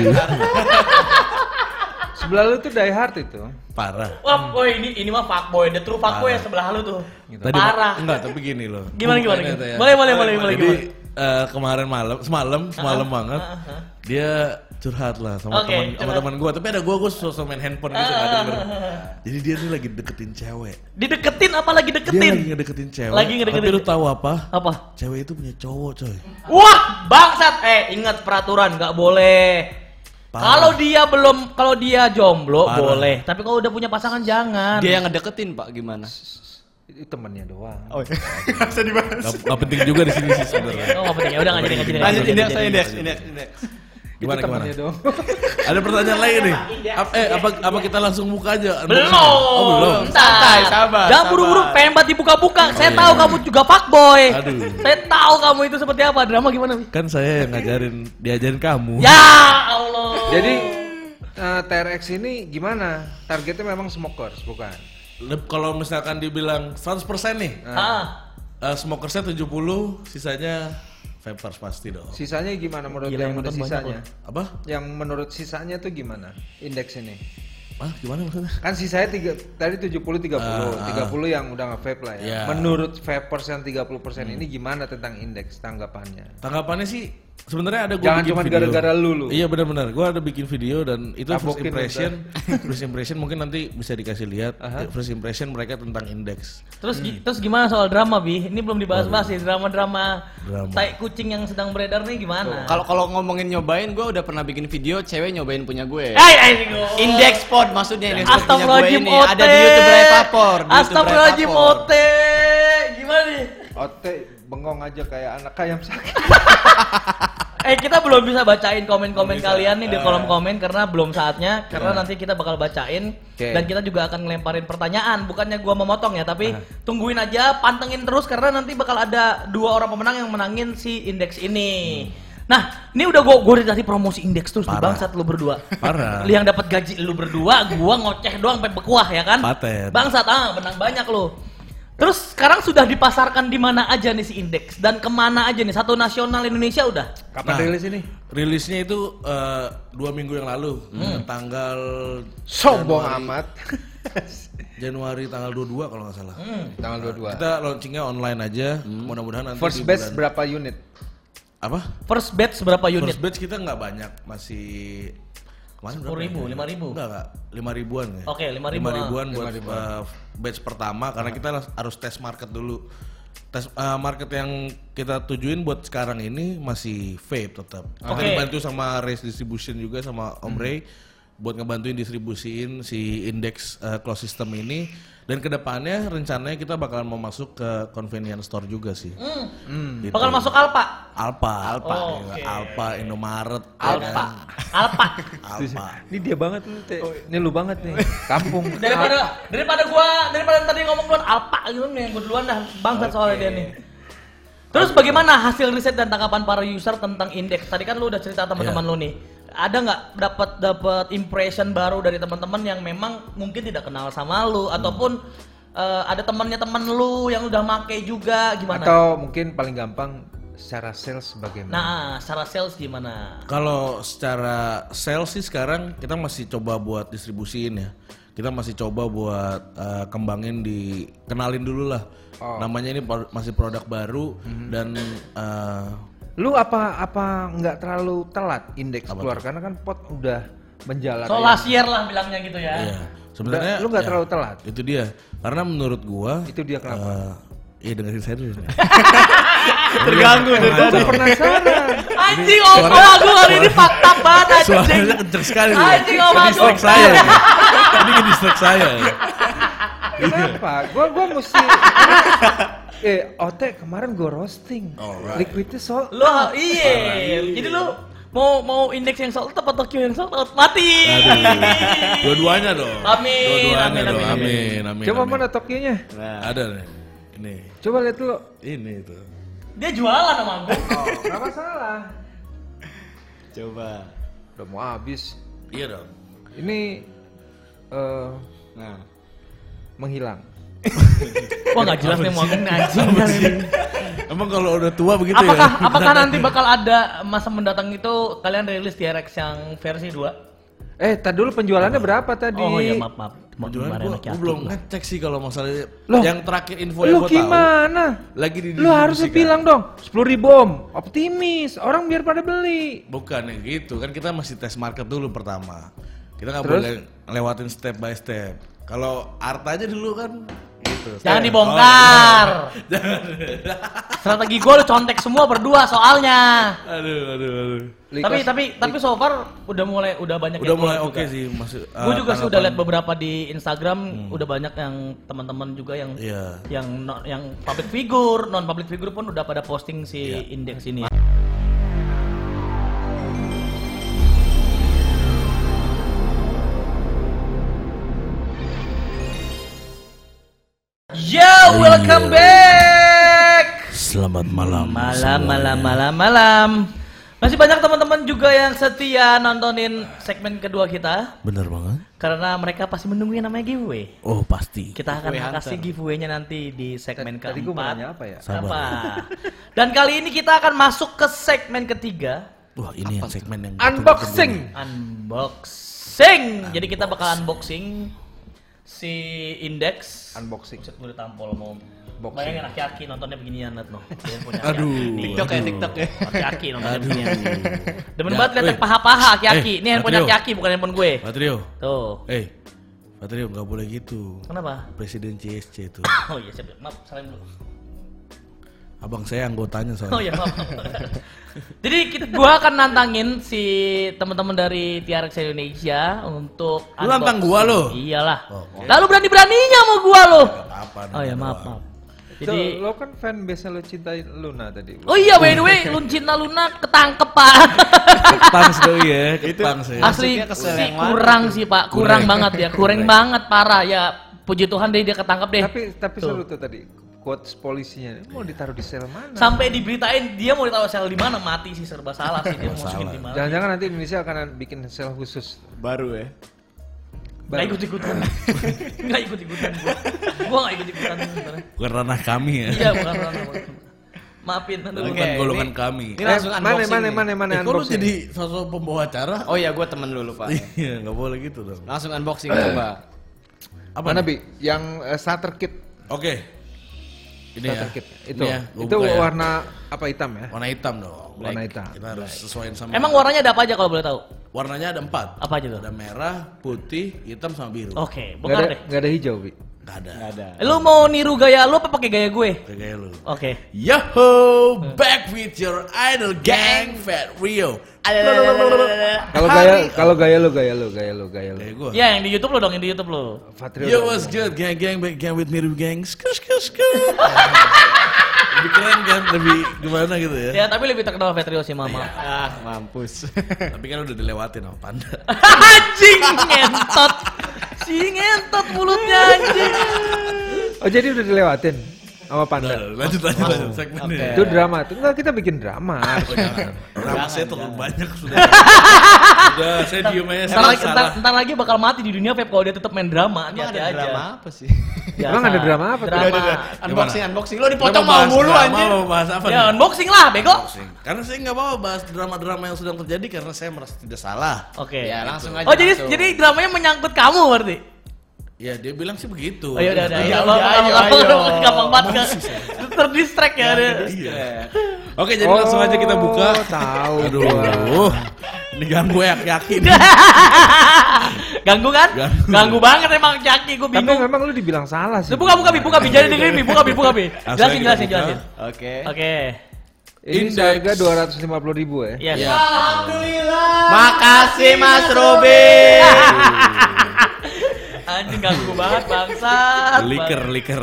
Sebelah lu tuh die hard itu. Parah. Wah, boy ini ini mah fuckboy, the true fuckboy ya sebelah lu tuh. Tadi Parah. enggak, tapi gini loh. Gimana, gimana, gimana? tuh ya. Boleh, boleh, boleh, boleh, Jadi eh, kemarin malam, semalam, semalam banget. Dia curhat lah sama Oke, teman sama teman gua, tapi ada gua gua sosok main handphone gitu denger. Jadi dia nih lagi deketin cewek. Dideketin apa lagi Dia deketin? lagi ngedeketin cewek. Lagi ngedeketin. Tapi lu tahu apa? Apa? Cewek itu punya cowok, coy. Wah, bangsat. Eh, ingat peraturan nggak boleh. Kalau dia belum kalau dia jomblo Parah. boleh, tapi kalau udah punya pasangan jangan. Dia yang ngedeketin, Pak, gimana? Itu temennya doang. Oh, bisa dibahas. Gak, gak penting juga di sini sih sebenarnya. Oh, nggak penting ya. Udah nggak jadi nggak jadi. Lanjut indeks, indeks, indeks. Gimana itu gimana? doang. Ada pertanyaan lagi nih. Ap- eh apa apa kita langsung buka aja? Belum. Oh, belum. Bentar. Santai, sabar, Jangan buru-buru pengen banget dibuka-buka. Saya iya. tahu kamu juga fuckboy. Aduh. Saya tahu kamu itu seperti apa. Drama gimana? Kan saya yang ngajarin, diajarin kamu. Ya Allah. Jadi eh, TRX ini gimana? Targetnya memang smokers, bukan? Kalau misalkan dibilang 100% nih, Ah. eh, smokersnya 70, sisanya vapers pasti dong. Sisanya gimana menurut Gila, yang yang udah nonton banyak sisanya? Apa? Yang menurut sisanya tuh gimana? Indeks ini. Ah, gimana maksudnya? Kan sisanya tiga, tadi 70 30. Ah, 30 yang udah nge-vape lah ya. Iya. Menurut vapers yang 30% ini gimana tentang indeks tanggapannya? Tanggapannya sih sebenarnya ada gue Jangan bikin cuma video. gara-gara lu, lu. Iya benar-benar. Gue ada bikin video dan itu first Tabokin impression. first impression mungkin nanti bisa dikasih lihat. Aha. First impression mereka tentang indeks. Terus gi- terus gimana soal drama, Bi? Ini belum dibahas-bahas sih drama-drama Drama. tai kucing yang sedang beredar nih gimana? Kalau kalau ngomongin nyobain, gue udah pernah bikin video cewek nyobain punya gue. Eh, eh, oh. Indeks pod maksudnya indeks pod punya gue Astagfirullahaladzim ini. Ada di YouTube Vapor. di YouTube Astagfirullahaladzim. Ote. Gimana nih? Ote bengong aja kayak anak ayam sakit. Eh kita belum bisa bacain komen-komen kalian nih di kolom komen karena belum saatnya karena nanti kita bakal bacain Oke. dan kita juga akan ngelemparin pertanyaan bukannya gua memotong ya tapi tungguin aja pantengin terus karena nanti bakal ada dua orang pemenang yang menangin si indeks ini. Nah, ini udah gua gua dari tadi promosi indeks terus di Parah. bangsat lu berdua. Parah. Lu yang dapat gaji lu berdua, gua ngoceh doang sampai bekuah ya kan? Paten. Bangsat ah, menang banyak lu. Terus sekarang sudah dipasarkan di mana aja nih si indeks dan ke mana aja nih? Satu nasional Indonesia udah. Kapan Nah. rilis ini? Rilisnya itu eh, dua minggu yang lalu, tanggal Sombong Januari- amat. Januari tanggal 22 kalau nggak salah. Tanggal 22. Kita launchingnya online aja. Mudah-mudahan nanti First batch berapa unit? apa? First batch berapa unit? First batch kita nggak banyak, masih kemarin berapa 10.000, ya? 5.000. Enggak, enggak. 5 ribuan ya. Oke, 5.000, 5 ribuan ah. buat 5 ribuan. uh, batch pertama karena kita las- harus tes market dulu. tes eh, market yang kita tujuin buat sekarang ini masih vape tetap. Kita Oke. dibantu sama Race Distribution juga sama Om Ray buat ngebantuin distribusiin si Index eh, close system ini dan ke depannya rencananya kita bakalan mau masuk ke convenience store juga sih. Gitu. Bakal masuk Alpa. Alpa, Alpa, Oh, ya, oke. Alpa, Indomaret, ya Alpa. kan? Alpa. Alpa. Ini dia banget nih, Teh. Ini lu banget nih. Kampung. Daripada daripada gua daripada tadi ngomong duluan Alpa gitu nih, gua duluan dah bangsat soalnya dia nih. Terus bagaimana hasil riset dan tanggapan para user tentang indeks? Tadi kan lu udah cerita teman-teman Iya. lu nih. Ada nggak dapat dapat impression baru dari teman-teman yang memang mungkin tidak kenal sama lu ataupun eh, ada temannya teman lu yang udah make juga gimana? Atau mungkin paling gampang secara sales bagaimana? Nah, secara sales gimana? Kalau secara sales sih sekarang kita masih coba buat distribusiin ya. Kita masih coba buat eh, kembangin di kenalin dulu lah. Namanya ini pro- masih produk baru dan eh, Lu apa apa nggak terlalu telat indeks keluar karena kan pot udah menjalar. So ya. last year lah bilangnya gitu ya. iya. Sebenarnya Lu nggak ya, terlalu telat. Itu dia. Karena menurut gua Itu dia kenapa? eh, Iya dengerin saya dulu. Terganggu dari Gua tadi. penasaran. Anjing om om aku hari ini fakta banget anjing. Suaranya kenceng sekali. Anjing, Ini Agung. distract saya. Ini ke distract saya. Kenapa? Gua gua mesti Eh, Ote kemarin gua roasting. Alright. Liquidnya sold Lo iya. Jadi lu mau mau indeks yang sold out atau Q yang sold out mati. Dua-duanya dong. Amin, Dua-duanya amin, dong. amin, Amin, amin. Coba amin. mana Tokyonya? Nah, Ada nih. Ini. Coba lihat dulu. Ini tuh. Dia jualan sama gue. Oh, nggak masalah. coba. Udah mau habis. Iya dong. Ini eh Nah. menghilang. Wah nggak jelas nih mau nih anjing. Emang kalau udah tua begitu Apakah ya? apakah nanti bakal ada masa mendatang itu kalian rilis TRX yang versi 2? Eh, tadi dulu penjualannya berapa tadi? Oh iya maaf maaf. Mau Jualan kemarin gua, gua belum ngecek sih kalau masalah Loh, yang terakhir info Lu yang gua tahu gimana? lagi di Lu harusnya bilang dong, 10 ribu om, optimis, orang biar pada beli. bukan yang gitu kan kita masih tes market dulu pertama kita nggak Terus? boleh lewatin step by step kalau art aja dulu kan gitu Jangan Step. dibongkar. Strategi gue lu contek semua berdua soalnya. Oh, aduh aduh aduh Likas- tapi tapi tapi so far udah mulai udah banyak udah yang mulai oke juga. sih masih Gue eh, juga sih udah lihat beberapa di Instagram udah banyak yang teman-teman juga yang Iya. yang no- yang public figure, non public figure pun udah pada posting si Iya. indeks ini. Yo, welcome back. selamat malam Malam, malam, malam, malam. Masih banyak teman-teman juga yang setia nontonin segmen kedua kita bener banget karena mereka pasti menunggu yang namanya giveaway. oh pasti Kita akan Giveaway kasih giveaway-nya nanti di segmen Tadi keempat. nanya apa ya? Apa? Dan kali ini kita akan masuk ke segmen ketiga, wah ini yang segmen yang Unboxing. unboxing. Jadi kita bakal unboxing si Index. Unboxing. Buset, gue ditampol mau Boxing. Bayangin aki-aki nontonnya beginian Nat, no. Dia punya Aduh. aki-aki. TikTok ya, TikTok ya. Aki-aki nontonnya Aduh. beginian. Demen banget yang paha-paha aki-aki. Eh, Ini handphone aki-aki bukan handphone gue. Patrio Tuh. eh Patrio nggak boleh gitu Kenapa? presiden CSC itu Oh iya, siap. Maaf, salam dulu. abang saya anggotanya Oh soalnya iya, maaf. Jadi kita gua akan nantangin si teman-teman dari TRX Indonesia untuk Lu nantang gua, lo? Iyalah. Oh. Lalu berani-beraninya mau gua lo. apa Oh ya, maaf, maaf. Jadi Jadi lo kan fan biasa lo cintai Luna tadi. Oh iya, by the way, Luncina Luna ketangkep, Pak. ketangs doi ya ya Asli kesel sih yang mana? kurang sih, Pak. Kurang Kurang. banget ya. Kurang banget parah ya. Puji Tuhan deh dia ketangkep deh. Tapi tapi Tuh. seru tuh tadi quotes polisinya. Mau ditaruh di sel mana? Sampai diberitain dia mau ditaruh sel di mana mati sih serba salah sih dia mau masukin di mana. Jangan-jangan nanti Indonesia akan bikin sel khusus. Baru ya. Gak ikut ikutan. Gak ikut ikutan gua. Gua gak ikut ikutan sebenarnya. bukan ranah kami ya Iya bukan ranah gua. Maafin aduh. bukan golongan ini- kami Ini Eh, langsung mana unboxing mana nih. mana mana eh, lu jadi sosok pembawa acara Oh iya, gue temen lu lupa. iya nggak boleh gitu dong Langsung unboxing coba. apa mana nih? bi? Yang eh, starter kit. oke ini ya. Itu. Ini ya, itu ya. warna apa hitam ya? warna hitam dong Warna hitam. kita harus sesuaiin sama Emang warnanya ada apa aja kalau boleh tahu? warnanya ada empat Apa aja tuh? ada merah putih hitam sama biru Oke, Gak bongkar ada deh. nggak ada hijau bi. Nggak ada. Nggak ada. Lu mau niru gaya lu apa pakai gaya gue? Kayak gaya lu. Oke. Yoho, back with your idol gang, Fat Rio. Kalau gaya kalau gaya lu gaya lu gaya lu gaya lu. Ya yang di YouTube lo dong, yang di YouTube lo. Fatrio. Yo, what's good, gang, gang, back gang with Miru gang. Skur, skur, skur. lebih keren kan, lebih gimana gitu ya. Ya, tapi lebih terkenal Vetrio sih mama. Ah, mampus. Tapi kan udah dilewatin sama Panda. anjing ngentot. Si ngentot mulutnya anjing. Oh jadi udah dilewatin sama Panda. lanjut, lanjut, lanjut. Segmen ini. Itu drama. Itu enggak kita bikin drama. Oh, jangan. Drama saya terlalu banyak sudah. Sudah, saya diem aja. Ntar Salah, lagi, ntar, salah. ntar lagi bakal mati di dunia Pep kalau dia tetap main drama. Hati-hati aja. drama apa sih? Biasa. Emang ada drama apa? Drama. unboxing, unboxing. Lo dipotong mau mulu anjir. Mau bahas apa Ya nih? unboxing lah, bego. Unboxing. Karena saya nggak mau bahas drama-drama yang sedang terjadi karena saya merasa tidak salah. Oke. Ya langsung aja. Oh jadi langsung. jadi dramanya menyangkut kamu berarti? Ya dia bilang sih begitu. Oh ya udah udah. Udah, ayo, ayo. Gampang banget kan. Terdistract ya. Iya. Oke, jadi langsung aja kita buka. Oh, tahu. Aduh. Ini ganggu ya yakin. Ganggu kan? Ganggu. Ganggu banget emang Jaki, gue Tapi bingung. memang lu dibilang salah sih. Buka buka bi, buka bi, jadi dengerin bi, buka bi, buka bi. Jelasin jelasin jelasin. Oke. Oke. Ini Indeks. seharga 250 ribu ya. Yes. Iya. Makasih Mas Robi. Anjing ganggu banget bangsat. liker, liker.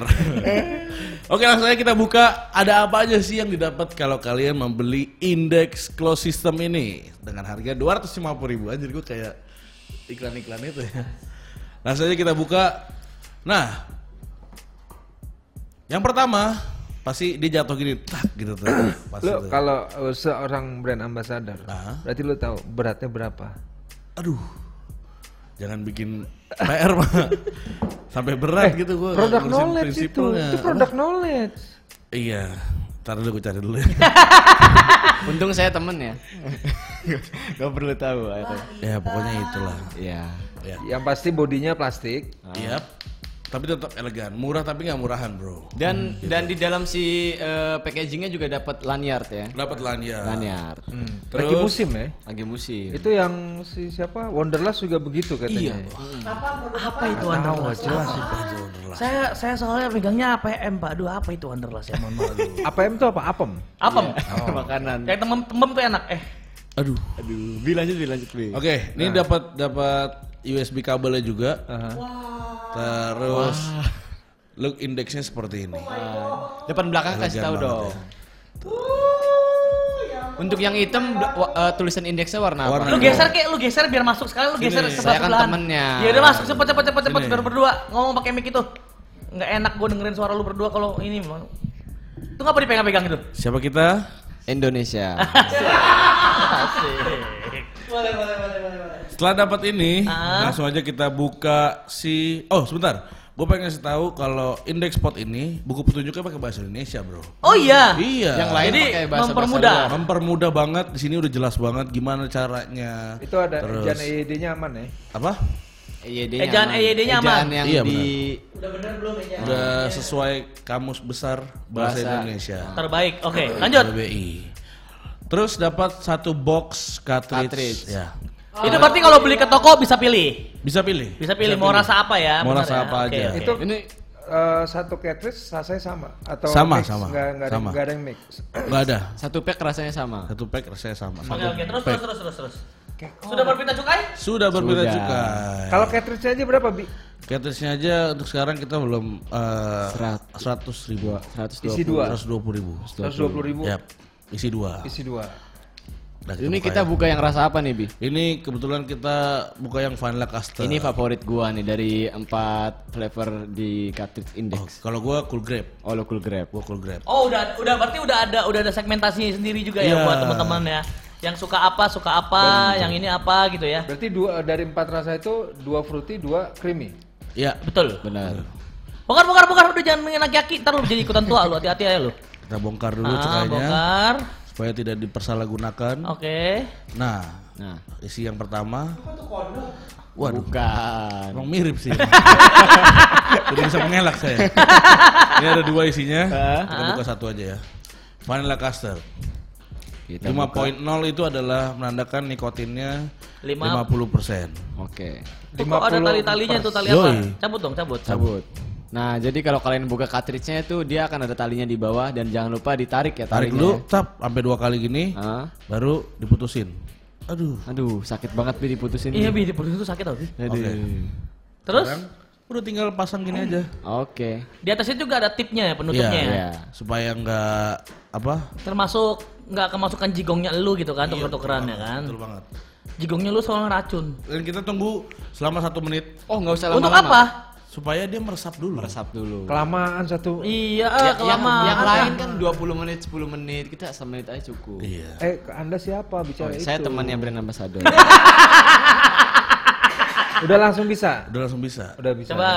Oke, langsung aja kita buka. Ada apa aja sih yang didapat kalau kalian membeli indeks close system ini dengan harga 250 ribu. Anjir gue kayak iklan-iklan itu ya. Langsung aja kita buka. Nah, yang pertama pasti dia jatuh gini, tak gitu tuh. Itu. kalau uh, seorang brand ambassador, Ah. berarti lu tahu beratnya berapa? aduh, jangan bikin PR mah sampai berat gitu gue. Eh, Produk knowledge itu, itu produk knowledge. Iya, ntar dulu gue cari dulu ya. Untung saya temen ya. Gak perlu tahu. itu. ya pokoknya itulah. Iya. Ya. Yang pasti bodinya plastik. Iya. Tapi tetap elegan, murah tapi nggak murahan bro. Dan dan di dalam si eh, packagingnya juga dapat lanyard ya. Dapat lanyard. Lanyard. Lagi Terus- musim ya. Lagi musim. Itu yang si siapa Wonderlust juga begitu katanya. Iya. Apa itu Tahu Wonderlust? jelas itu. Saya saya soalnya pegangnya APM Pak. Aduh apa itu Wonderlust ya mohon maaf. APM itu apa? Apem. Apa? Makanan. Yang temem-temem tuh enak eh. Aduh. Aduh, bi lanjut bi lanjut bi. Oke, ini dapat dapat USB kabelnya juga. Aha. Terus look indeksnya seperti ini. Depan belakang kasih Elegan tahu banget dong. ya. Untuk yang hitam eh, tulisan indeksnya warna apa? Warna Lu geser kayak lu geser biar masuk sekali lu Sini, geser saya sebelah kan sebelahan. temennya. Ya udah masuk cepet cepet cepet cepet baru berdua ngomong pakai mic itu. Nggak enak gue dengerin suara lu berdua kalau ini mau. Itu ngapa dipegang-pegang itu? Siapa kita? Indonesia. Setelah dapat ini, Ah. langsung aja kita buka si Oh, sebentar. Gue pengen kasih tahu kalau indeks spot ini buku petunjuknya pakai bahasa Indonesia, Bro. Oh iya. Iya. yang lain Jadi, pakai bahasa mempermudah. Mempermudah banget di sini udah jelas banget gimana caranya. Itu ada Terus- ejaan EYD-nya aman ya. Apa? EYD-nya Ejaan aman. EYD-nya aman. Ejaan yang Iya, di Udah sesuai kamus besar bahasa, Bahasa. Indonesia. Terbaik. Oke, lanjut. BI. Terus dapat satu box cartridge. Cartridge. Ya. Itu berarti kalau beli ke toko bisa pilih. Bisa pilih. Bisa pilih mau rasa apa ya? Mau rasa ya? apa Oke, aja. oke. Itu Ini eh, satu cartridge rasanya sama atau Sama, mix? sama. Nggak, nggak ada, Sama. nggak ada yang mix. Enggak ada. satu pack rasanya sama. Satu pack rasanya sama. Oke, Satu oke. Terus terus terus terus terus. Sudah berbeda cukai? Sudah berbeda Sudah. cukai. Kalau cartridge aja berapa bi? Cartridge-nya aja untuk sekarang kita belum eh, Serat. 100 ribu. 120. Isi dua. 120 ribu. 120 ribu. Yap. Isi dua. Isi dua. Udah Ini buka kita ya. buka yang rasa apa nih, Bi? Ini kebetulan kita buka yang vanilla custard. Ini favorit gua nih dari empat flavor di cartridge Oh, index. kalau gua cool grape. Oh, lo cool grape. Gua cool grape. Oh, udah udah berarti udah ada udah ada segmentasi sendiri juga ya Iya. buat teman-teman ya. Yang suka apa, suka apa, yang ini apa gitu ya. Berarti dua dari empat rasa itu dua fruity, dua creamy. Ya, Betul. Benar. Bongkar, bongkar, bongkar. Udah jangan mengenak yaki. Ntar lu jadi ikutan tua lu. Hati-hati aja lu. kita bongkar dulu Ah, cukainya bongkar. Supaya tidak dipersalahgunakan. Oke. Nah, Nah, isi yang pertama. Waduh, bukan. emang mirip sih. Jadi bisa mengelak saya. Ini ada dua isinya. Kita buka satu aja ya. Vanilla custard. Kita 5.0 itu adalah menandakan nikotinnya Lima. 50%. Oke. Tuh, kok ada 50 tali-talinya tuh tali apa? Cabut dong, cabut. Cabut. Nah, jadi kalau kalian buka cartridge-nya itu dia akan ada talinya di bawah dan jangan lupa ditarik ya Tarik dulu, tap sampai dua kali gini, Ah. baru diputusin. Aduh. Aduh, sakit banget Bi diputusin. Iya, Bi. Bi, di perut itu sakit tau, Bi. Aduh. Oke. Terus Sekarang udah tinggal pasang gini aja. Oke. di atasnya juga ada tipnya ya, penutupnya Iya, ya. Iya. Supaya nggak apa? Termasuk nggak kemasukan jigongnya lu gitu kan, tuker-tukeran ya kan. Betul banget. Jigongnya lu soalnya racun. Dan kita tunggu selama satu menit Oh, nggak usah Untuk lama-lama. apa? Supaya dia meresap dulu. Meresap dulu. Kelamaan satu. Iya, Ya, yang, kelamaan. yang lain kan 20 menit, 10 menit. Kita semenit aja cukup. Iya. Eh, Anda siapa bicara Oh, itu? saya temannya brand ambassador. Udah langsung bisa. Udah langsung bisa. Udah bisa. Coba.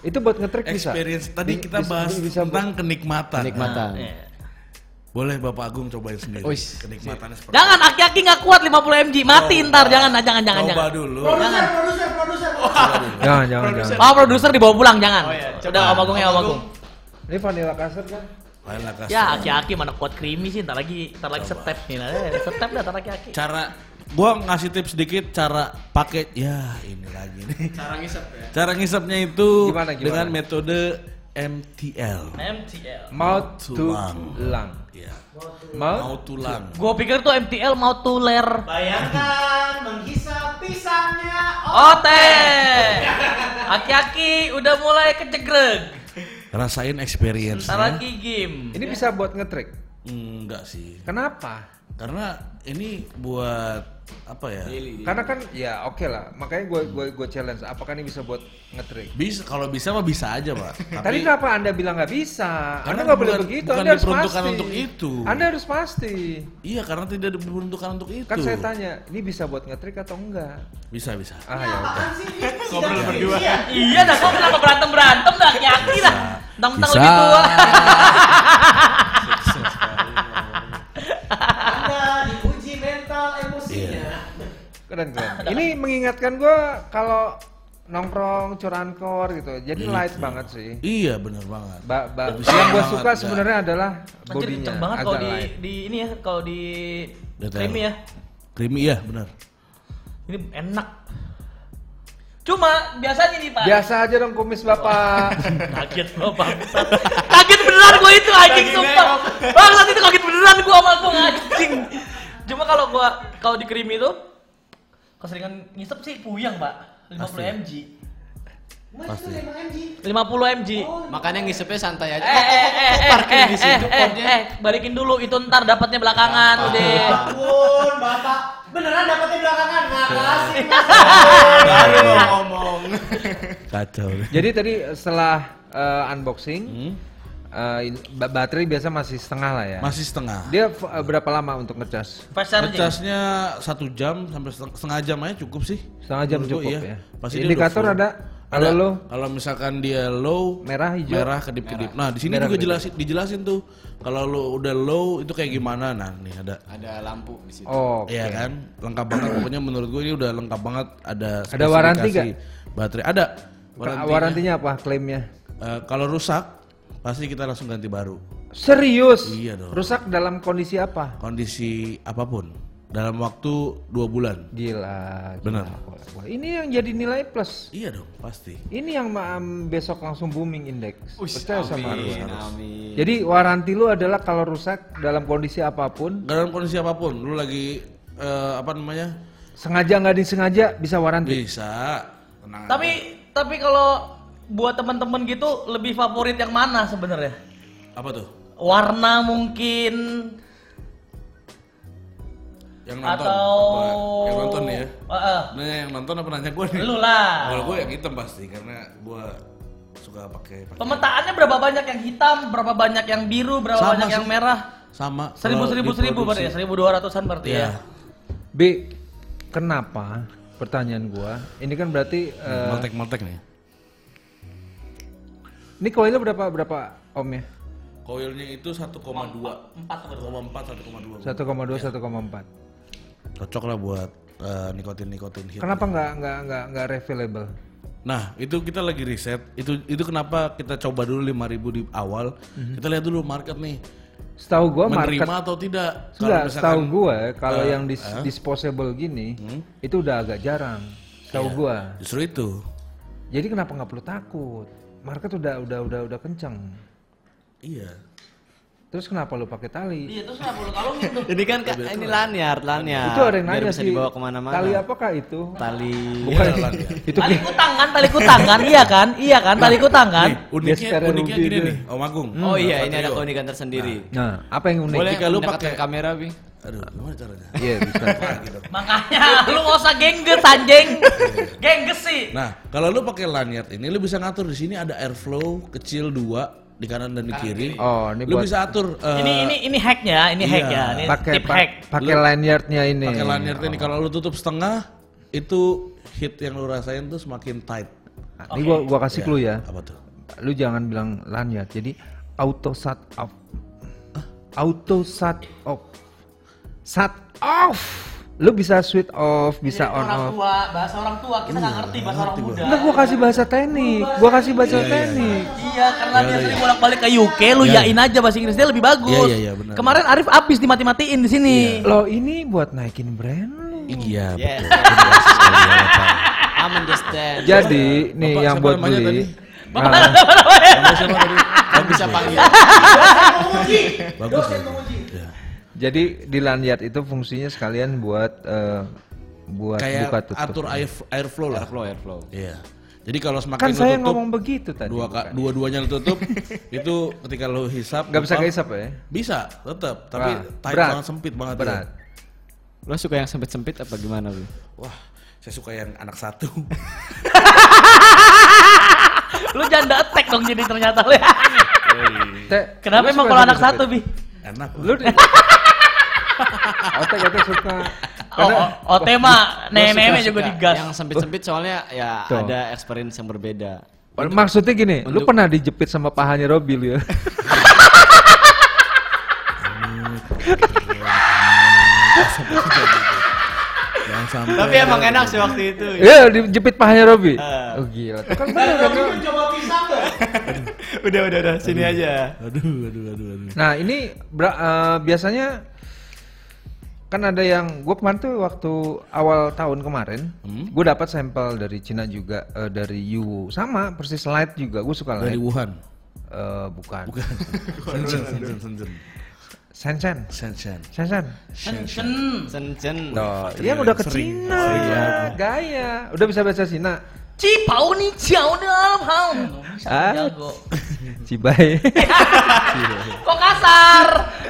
Itu buat ngetrik bisa. Experience tadi kita bisa- bahas bisa tentang kenikmatan. Kenikmatan. Iya. Boleh Bapak Agung cobain sendiri. Wis. Kenikmatannya seperti Jangan aki-aki nggak kuat 50 mg, mati ntar jangan jangan jangan Coba jangan. dulu. Produser, produser, produser. Jangan, jangan, jangan. Oh produser dibawa pulang jangan. Oh, iya. Udah Om Agung ya Om Agung. Ini vanilla kasar kan? Lain lah, Kas. Ya aki-aki mana kuat creamy sih, ntar lagi ntar lagi step nih, step dah ntar aki-aki. Cara gua ngasih tips sedikit cara pakai ya ini lagi nih. Cara ngisep ya. Cara ngisapnya itu Gimana, gimana? dengan metode MTL. MTL. Mouth to Tulang. lung. Ya. Mouth Mau tulang. Gua pikir tuh MTL mau tuler. Bayangkan menghisap pisangnya. Ote. Aki-aki udah mulai kecegreg. Rasain experience Ntar lagi game. Ini bisa buat ngetrik. Enggak sih. Kenapa? Karena ini buat apa ya? Karena kan ya oke lah. Makanya gue gue gue challenge. Apakah ini bisa buat ngetrik? Bisa kalau bisa mah bisa aja, Pak. Tadi kenapa anda bilang nggak bisa? Karena anda nggak boleh begitu. bukan anda harus diperuntukkan pasti. untuk itu. Anda harus pasti. Iya, karena tidak diperuntukkan untuk itu. Kan saya tanya, ini bisa buat ngetrik atau enggak? Bisa, bisa. Ah ya udah. Apaan sih ini? Ngobrol berdua. Iya dah kok kenapa berantem berantem dah aki-aki dah. Mentang-mentang Bisa. lebih tua. Keren keren. Ini mengingatkan gue kalau nongkrong curantkor gitu. Jadi light banget sih. Iya, benar banget. Ba ba- yang gue suka ya. sebenarnya adalah Anjir bodinya kenceng banget kalau agak di light. di ini ya kalau di Detail. creamy ya. Creamy ya, benar. Ini enak. Cuma biasanya nih Pak. Biasa aja dong kumis bapak. Kaget lo bangsat. Kaget beneran gue itu anjing sumpah. Bangsat itu kaget beneran gue sama gue anjing. Cuma kalau gua kalau di creamy itu keseringan ngisep sih puyeng, Pak. 50 mg. Mas itu emang MG. 50 mg. Makanya ngisepnya santai aja. Eh, Kok- eh, kok- kok eh, parkir eh, di eh, situ eh, potnya? eh, balikin dulu itu ntar dapatnya belakangan udah. Ampun, Bapak. Beneran dapetnya belakangan. Makasih, Mas. Baru mau ngomong. Kacau. Jadi tadi setelah eh, unboxing, Hmm? Eh, in- ba- baterai biasa masih setengah lah ya. Masih setengah. Dia eh, berapa lama untuk ngecas? Ngecasnya satu jam sampai seteng- setengah jam aja cukup sih. Setengah jam Menurut cukup iya. ya. Pasti Indikator ada. Kalau Ada. lo Kalau misalkan dia low, merah hijau. merah kedip-kedip. Nah, di sini Merah juga kedip. jelasin dijelasin tuh kalau lo udah low itu kayak gimana. Nah, nih ada Ada lampu di situ. Oh. Iya kan, lengkap banget. Pokoknya menurut gue ini udah lengkap banget. Ada Ada waranti spesifikasi Baterai ada. Warantinya. warantinya apa klaimnya? Eh, kalau rusak, pasti kita langsung ganti baru. Serius? Iya dong. Rusak dalam kondisi apa? Kondisi apa pun, dalam waktu dua bulan. Gila. gila. Benar. Wah, ini yang jadi nilai plus. Iya dong, pasti. Ini yang um, besok langsung booming indeks. Percaya sama aku. Amin, amin. Jadi waranti lu adalah kalau rusak dalam kondisi apa pun, Dalam kondisi apa pun, lu lagi eh, apa namanya? sengaja nggak disengaja bisa waranti. Bisa. Tenang aja. Tapi tapi kalau buat teman-teman gitu lebih favorit yang mana sebenarnya? apa tuh? Warna mungkin Yang nonton. atau Apa? Yang nonton nih ya. Heeh. Nanya yang nonton apa nanya gue nih? Lu lah. Kalau gue yang hitam pasti karena gue suka pakai Pemetaannya berapa banyak yang hitam, berapa banyak yang biru, berapa Sama banyak sih. yang merah? sama Seribu seribu seribu berarti ya, seribu dua ratusan berarti Iya. ya. B, kenapa? Pertanyaan gua, ini kan berarti eh, Meltek-meltek nih. Ini koilnya berapa berapa ohmnya? Koilnya itu 1,2 Empat apa dua? 1,4 1,2 1,2 1,4. cocok lah buat nikotin nikotin hit Kenapa nggak nggak nggak nggak refillable? nah itu kita lagi riset itu itu kenapa kita coba dulu 5000 di awal kita lihat dulu market nih Setahu gua menerima market atau tidak Enggak, setahu gue kalau eh, yang dis- disposable gini Hmm? itu udah agak jarang. Tahu Iya. gua. Justru itu. Jadi kenapa nggak perlu takut? Market udah udah udah udah kenceng. Iya. Terus kenapa lu pakai tali? Iya, terus kenapa lu kalungin? Jadi kan Kak, ini lanyard, lanyard. itu ada yang nanya sih. dibawa ke mana-mana. Tali apakah itu? Tali. Bukan. Iya, ya. itu Tali kutang kan, tali kutang kan, iya kan, iya kan, tali kutang kan. Nih, uniknya, uniknya gini itu. nih, Om Agung. Oh iya, ini ada keunikan tersendiri. Nah, apa yang unik? Boleh mendekatkan pakai- kamera, Bi? Aduh, gimana caranya? Iya bisa. Dong. Makanya lu gak usah gengges anjing. Gengges sih. Nah, kalau lu pakai lanyard ini lu bisa ngatur di sini ada airflow kecil dua di kanan dan di kiri. Oh, ini lu buat- bisa atur eh, Ini ini ini hacknya, ini Iya. hack ya, ini pakai tip pa- hack. pakai lanyardnya ini. pakai lanyard ini kalau lu tutup setengah itu hit yang lu rasain tuh semakin tight. Nah, Ini gua gua kasih clue ya. Apa tuh? Lu jangan bilang lanyard. Jadi auto shut off. Auto shut off. Shut off. Lu bisa switch off, bisa Jadi on orang off. tua, bahasa orang tua kita nggak ngerti bahasa orang muda. Enggak, gua kasih bahasa teknik. Gua kasih bahasa Iya, iya, teknik. Iya, karena dia sering bolak-balik ke UK, lu Iya, yain aja bahasa Inggris dia lebih bagus. Iya, iya, iya, benar. Kemarin Arif abis dimati-matiin di sini. Lo ini buat naikin brand lu. Iya, Yes. betul. Bapak. I'm understand. Jadi nih Bapak, yang buat namanya beli. Nah, siapa tadi? Kan bisa panggil. Bagus. jadi di lanyard itu fungsinya sekalian buat eh, buat Kayak buka tutup. atur air airflow lah. Airflow, airflow. Iya. Jadi kalau semakin Kan lu saya tutup, ngomong begitu tadi. dua bukan? dua-duanya lu tutup, itu ketika lu hisap Nggak bisa kehisap ya? Bisa, tetap, tapi Wah, tight berat. banget sempit banget Berat. Lo suka yang sempit-sempit apa gimana, Bi? ya. Wah, saya suka yang anak satu. Lu janda attack dong jadi ternyata lu. Teh, Kenapa lu emang kalau anak satu, Bi? Enak. Lu di... Otek otek suka. Oh, Karena oh, oh, tema nenek juga Suka digas. Yang sempit-sempit soalnya ya Tuh. ada experience yang berbeda. maksudnya gini, lu pernah dijepit sama pahanya Robi lu ya? Sampai. Tapi emang enak sih waktu itu. Iya, dijepit pahanya Robi. Ah. Oh gila, kan bener kan? udah, udah, udah. Sini aja. Aduh, aduh, aduh, aduh. Nah ini eh, biasanya kan ada yang gue kemarin tuh waktu awal tahun kemarin, Hmm? gue dapat sampel dari Cina juga eh, dari Yu sama persis light juga gue suka Dari light. Wuhan. Eh, bukan. Bukan. Shenzhen, Shenzhen, Shenzhen. Shenzhen. Shenzhen. Shenzhen. Shenzhen. Tuh, iya udah ke Sering. Cina, gaya. Udah bisa bahasa Cina. Cipau nih ciao Ah. jago. Cibai. Kok kasar?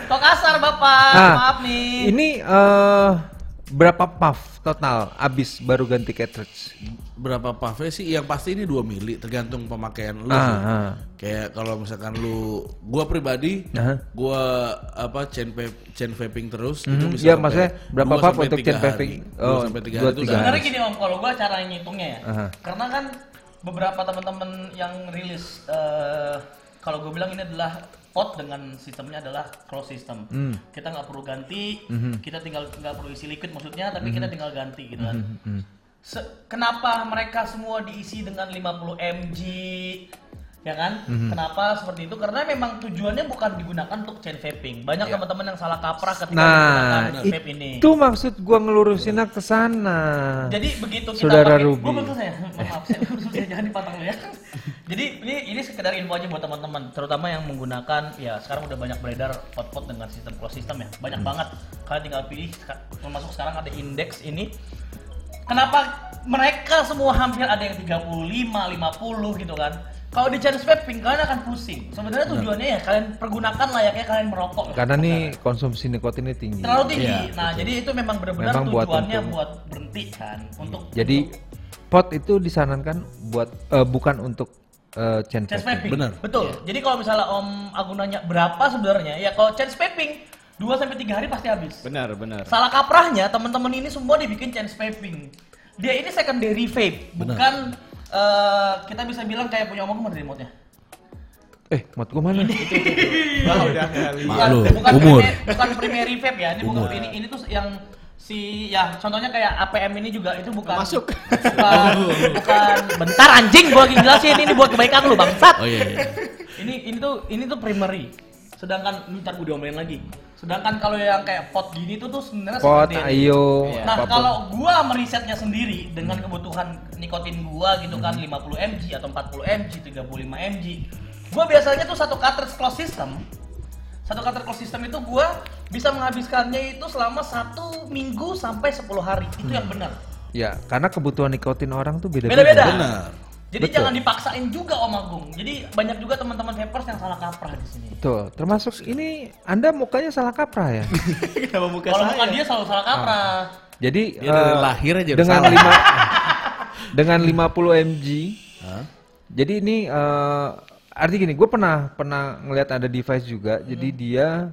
Kok kasar Bapak? Nah, Maaf nih. Ini eh berapa puff total abis baru ganti cartridge? Berapa pave sih? Yang pasti ini 2 mili tergantung pemakaian lu. Ah, ah. Kayak kalau misalkan lu gua pribadi Aha. gua apa chain vape, chain vaping terus Mhm. itu bisa Iya, sampai maksudnya berapa sampai untuk chain vaping? Dua Oh, sampai tiga dua, hari itu. Sebenarnya gini om, kalau gua cara ngitungnya ya, Aha. karena kan beberapa teman-teman yang rilis, eh, kalau gue bilang ini adalah pot dengan sistemnya adalah closed system. Hmm. Kita nggak perlu ganti, Mhm. kita tinggal nggak perlu isi liquid maksudnya, tapi kita tinggal ganti gitu kan. Hmm. Se- kenapa mereka semua diisi dengan 50 mg? Ya kan? Mhm. Kenapa seperti itu? Karena memang tujuannya bukan digunakan untuk chain vaping. Banyak teman-teman yang salah kaprah ketika. Nah, menggunakan vape ini. itu maksud gua ngelurusinnya ke sana. Jadi begitu kita Saudara pakai, Ruby. Gua belum selesai ya. Maaf, saya selesai jangan dipotong ya. Jadi ini ini sekedar info aja buat teman-teman, terutama yang menggunakan ya sekarang udah banyak beredar pot-pot dengan sistem closed system ya. Banyak banget. Kalian tinggal pilih termasuk sekarang ada index ini. Kenapa mereka semua hampir ada yang 35, 50 gitu kan. Kalau di channel vaping kalian akan pusing. Sebenarnya tujuannya ya kalian pergunakan layaknya kalian merokok. Karena nih konsumsi nikotinnya tinggi. terlalu tinggi. Iya, nah, jadi itu memang benar-benar buat tujuannya untuk- buat berhenti kan untuk Jadi pot itu disarankan buat eh, bukan untuk eh, chain chance vaping. vaping. Benar. Betul. Jadi kalau misalnya Om Agung nanya berapa sebenarnya, ya kalau chance vaping 2 sampai 3 hari pasti habis. Benar, benar. Salah kaprahnya teman-teman ini semua dibikin chance vaping. Dia ini secondary vape, bukan eh, kita bisa bilang kayak punya Om Agung ada remote-nya. Eh, mat gua mana? Udah kali. Maklum, bukan umur. Primary, bukan primary vape ya. Ini bukan ini ini tuh yang si ya contohnya kayak APM ini juga itu bukan Masuk. bukan bukan bentar anjing gua lagi jelasin ini buat kebaikan lu bangsat Oh iya, iya. ini ini tuh ini tuh primary Sedangkan ntar gue diomelin lagi. Sedangkan kalau yang kayak pot gini tuh tuh sebenarnya Pot, seperti ini. ayo, Nah, apa pun. kalau gua merisetnya sendiri dengan kebutuhan nikotin gua gitu kan 50 mg atau 40 mg, 35 mg. Gua biasanya tuh satu cartridge close system. Satu cartridge close system itu gua bisa menghabiskannya itu selama satu minggu sampai 10 hari. Itu yang benar. Ya, karena kebutuhan nikotin orang tuh beda-beda. Beda-beda. Jadi Betul. jangan dipaksain juga Om Agung. Jadi banyak juga teman-teman vapers yang salah kaprah di sini. Betul. Termasuk ini Anda mukanya salah kaprah ya. Kenapa muka Kalau saya? bukan dia selalu salah kaprah. Jadi Dia dari eh, lahir aja udah dengan salah. lima dengan 50 mg. Hah? Jadi ini eh arti gini, gue pernah pernah ngelihat ada device juga. Jadi dia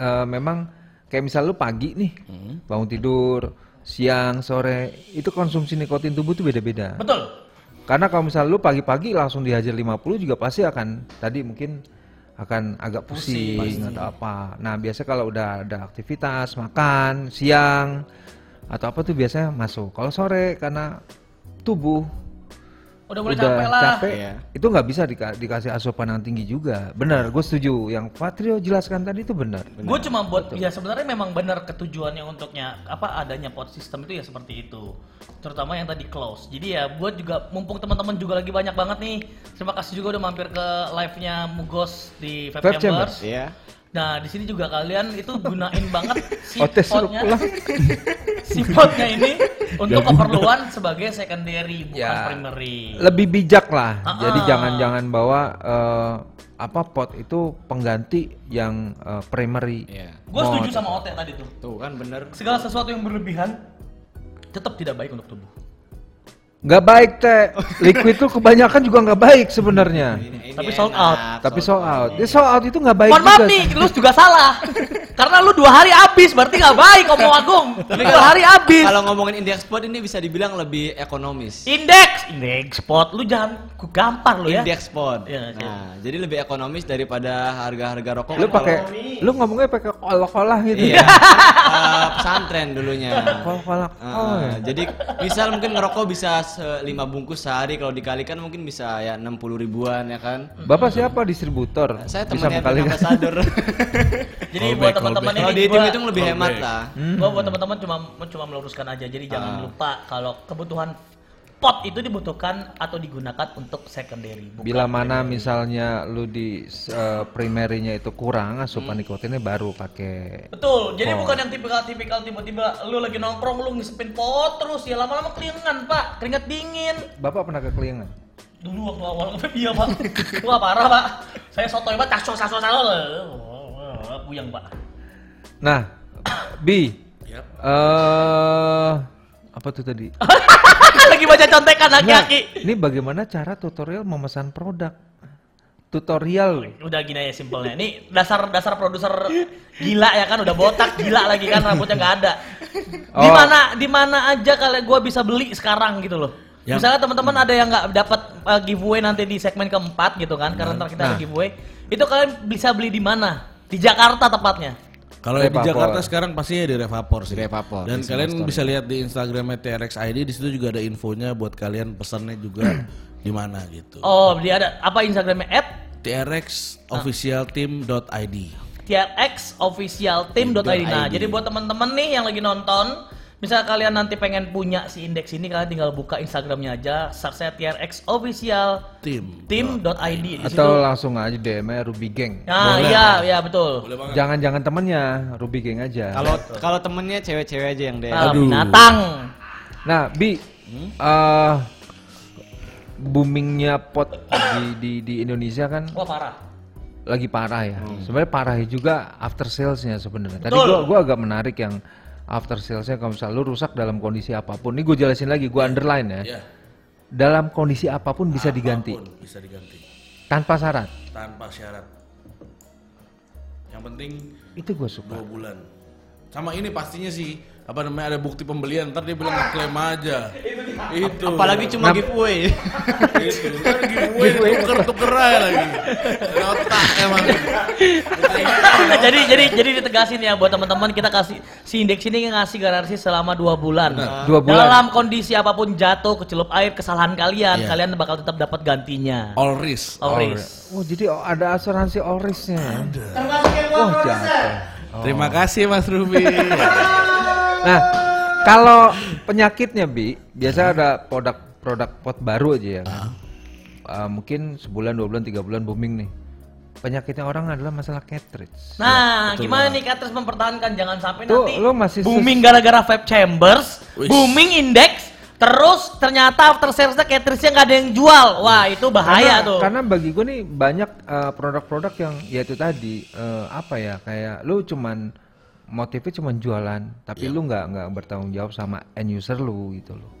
eh, memang kayak misal lu pagi nih bangun tidur, siang, sore, itu konsumsi nikotin tubuh tuh beda-beda. Betul. Karena kalau misal lu pagi-pagi langsung dihajar 50 juga pasti akan tadi mungkin akan agak pusing, atau apa. Nah, biasa kalau udah ada aktivitas, makan, siang atau apa tuh biasanya masuk. Kalau sore karena tubuh Udah mulai udah capek lah. capek, Iya. itu nggak bisa dika- dikasih asupan yang tinggi juga. Benar, gue setuju. Yang Patrio jelaskan tadi itu benar. Gue cuma buat ya sebenarnya memang benar ketujuannya untuknya apa adanya pot system itu ya seperti itu. Terutama yang tadi close. Jadi ya buat juga mumpung teman-teman juga lagi banyak banget nih. Terima kasih juga udah mampir ke live-nya Mugos di Vape Vape Chambers. Iya. Nah, di sini juga kalian itu gunain banget si suruh potnya. si potnya ini untuk keperluan sebagai secondary bukan Ya. primary. Lebih bijak lah. Ah, Jadi ah. jangan-jangan bawa eh, apa pot itu pengganti yang eh, primary. Iya. Gue setuju sama Ote tadi tuh. Tuh kan bener. Segala sesuatu yang berlebihan tetap tidak baik untuk tubuh. Nggak baik teh. Liquid tuh kebanyakan juga nggak baik sebenarnya. Tapi sold out. Tapi sold out. Dia sold out itu nggak baik Mohon maaf juga. nih, lu juga salah. Karena lu dua hari habis, berarti nggak baik omong agung. Tapi dua hari habis. Kalau ngomongin indeks spot ini bisa dibilang lebih ekonomis. Indeks, indeks spot, lu jangan ku gampar lu ya. Indeks spot. Iya, iya. Nah, jadi lebih ekonomis daripada harga-harga rokok. Lu pakai, lu ngomongnya pakai kolah-kolah gitu. Iya. eh, pesantren dulunya. Kolah-kolah. Uh, ya. Jadi misal mungkin ngerokok bisa lima bungkus sehari kalau dikalikan mungkin bisa ya 60 ribuan ya kan. Bapak siapa distributor? Saya Bisa temannya mengkalikan. ambassador. Jadi Callback, buat teman-teman ini kalau dihitung-hitung lebih Callback. hemat lah. Gua buat teman-teman cuma cuma meluruskan aja. Jadi jangan Ah. lupa kalau kebutuhan pot itu dibutuhkan atau digunakan untuk secondary. bukan Bila mana primary. misalnya lu di eh, primary-nya itu kurang asupan Hmm. nikotinnya baru pakai. Betul, jadi Oh. bukan yang tipikal-tipikal tiba-tiba lu lagi nongkrong lu ngisepin pot terus ya lama-lama keringan pak, keringat dingin. Bapak pernah kekeliangan? Dulu waktu awal iya pak, wah parah pak. Saya sotoy pak, taso taso taso, puyang pak. Nah, Bi. Yap. eh apa tuh tadi? lagi baca contekan Nggak, laki-laki. ini bagaimana cara tutorial memesan produk? Tutorial. Udah gini aja simpelnya. Ini dasar dasar produser gila ya kan, udah botak gila lagi kan rambutnya nggak ada. Di Oh. mana di mana aja kalian gua bisa beli sekarang gitu loh. Yang- Misalnya teman-teman ada yang nggak dapat uh, giveaway nanti di segmen keempat gitu kan, karena ntar kita ada Nah. giveaway. Itu kalian bisa beli di mana? Di Jakarta tepatnya. Kalau di. Jakarta sekarang pastinya di Revapor sih. Di Revapor, Dan di kalian bisa lihat di Instagramnya TRX ID di situ juga ada infonya buat kalian pesannya juga di mana gitu. Oh, dia ada apa Instagramnya at TRX official team.id. trxofficialteam.id. Nah, .id. jadi buat teman-teman nih yang lagi nonton, misal kalian nanti pengen punya si indeks ini, kalian tinggal buka Instagramnya aja, search TRX official Tim. situ. Atau langsung aja DM-nya Ruby Gang. Nah, Boleh. iya, iya betul. Jangan-jangan temennya Ruby Gang aja. Kalau kalau temennya cewek-cewek aja yang deh. Ah, Aduh. binatang. Nah, Bi, eh boomingnya pot di, di di Indonesia kan Wah, parah. lagi parah ya. Sebenarnya parah juga after salesnya sebenarnya. Tadi Betul. gua gua agak menarik yang after salesnya kalau misalnya lu rusak dalam kondisi apa pun. Ini gue jelasin lagi, gua underline ya. Ya. Dalam kondisi apa pun bisa diganti Apa pun bisa diganti tanpa syarat. tanpa syarat. Yang penting Itu gue suka. dua bulan. Sama ini pastinya sih apa namanya ada bukti pembelian ntar dia bilang ngeklaim aja. Itu. Apalagi cuma giveaway. itu. Kan giveaway tuker-tuker aja lagi. Otak emang. jadi jadi jadi ditegasin ya buat teman-teman kita kasih si indeks ini ngasih garansi selama dua bulan. Dua bulan. Dalam kondisi apa pun jatuh kecelup air kesalahan kalian, Iya. kalian bakal tetap dapat gantinya. All risk. All risk. Oh jadi ada asuransi all risk-nya ya? Termasuk yang Oh produser. Jatuh. Terima kasih Mas Ruby. Nah, kalau penyakitnya bi, biasa ada produk-produk pot baru aja ya. kan? Uh, mungkin sebulan, dua bulan, tiga bulan booming nih. Penyakitnya orang adalah masalah cartridge. Nah, gimana nih Katris mempertahankan jangan sampai Tuh, nanti lo masih booming gara-gara vape chambers, Wis. booming index, terus ternyata after sales-nya cartridge-nya nggak ada yang jual. Wah, itu bahaya karena, tuh. Karena bagi gue nih banyak uh, produk-produk yang ya itu tadi uh, apa ya kayak lu cuman motifnya cuman jualan, tapi lu nggak nggak bertanggung jawab sama end user lu gitu loh.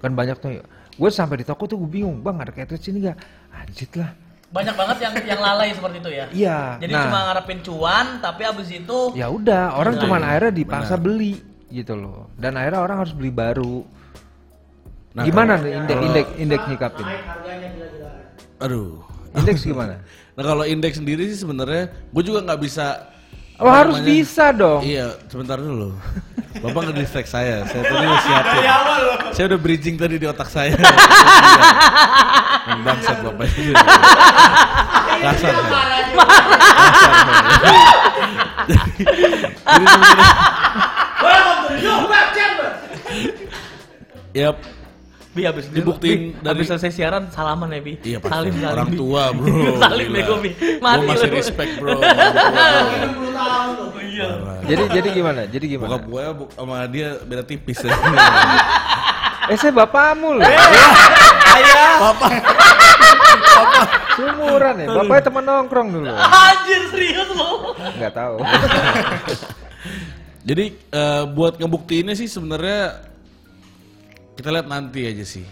Kan banyak tuh. Gue sampai di toko tuh gue bingung, bang ada cartridge ini nggak? Anjit lah. Banyak banget yang yang lalai seperti itu ya. Iya. Jadi nah, cuma ngarepin cuan, tapi abis itu ya udah orang Iya, cuman iya. akhirnya dipaksa beli gitu loh. Dan akhirnya orang harus beli baru. Nah, gimana nih indeks indeks indeks nyikapin? Naik harganya gila-gilaan. Aduh. Indeks gimana? Nah kalau indeks sendiri sih sebenarnya gue juga nggak bisa. Oh apa harus namanya, bisa dong. Iya, sebentar dulu. Bapak nge-distract saya. Saya tadi udah siapin. Saya udah bridging tadi di otak saya. Bangsat Bapak ini. Kasar saya. Jadi. Yap, Bi abis Dibuktiin Bi, dari- abis selesai siaran salaman ya Bi. Iya pasti. salim salim. Orang Bi. tua bro. salim Gila. bego Bi. Gua Mati masih lu. respect bro. sama orang tua, bro. 60 tahun tuh. Iya. Jadi jadi gimana? Jadi gimana? Bokap gue sama dia beda tipis ya. Eh saya bapakmu loh. Ayah. Bapak. Sumuran ya. Bapaknya teman nongkrong dulu. Anjir serius lo. Nggak tahu. Jadi eh, buat ngebuktiinnya sih sebenarnya kita lihat nanti aja sih.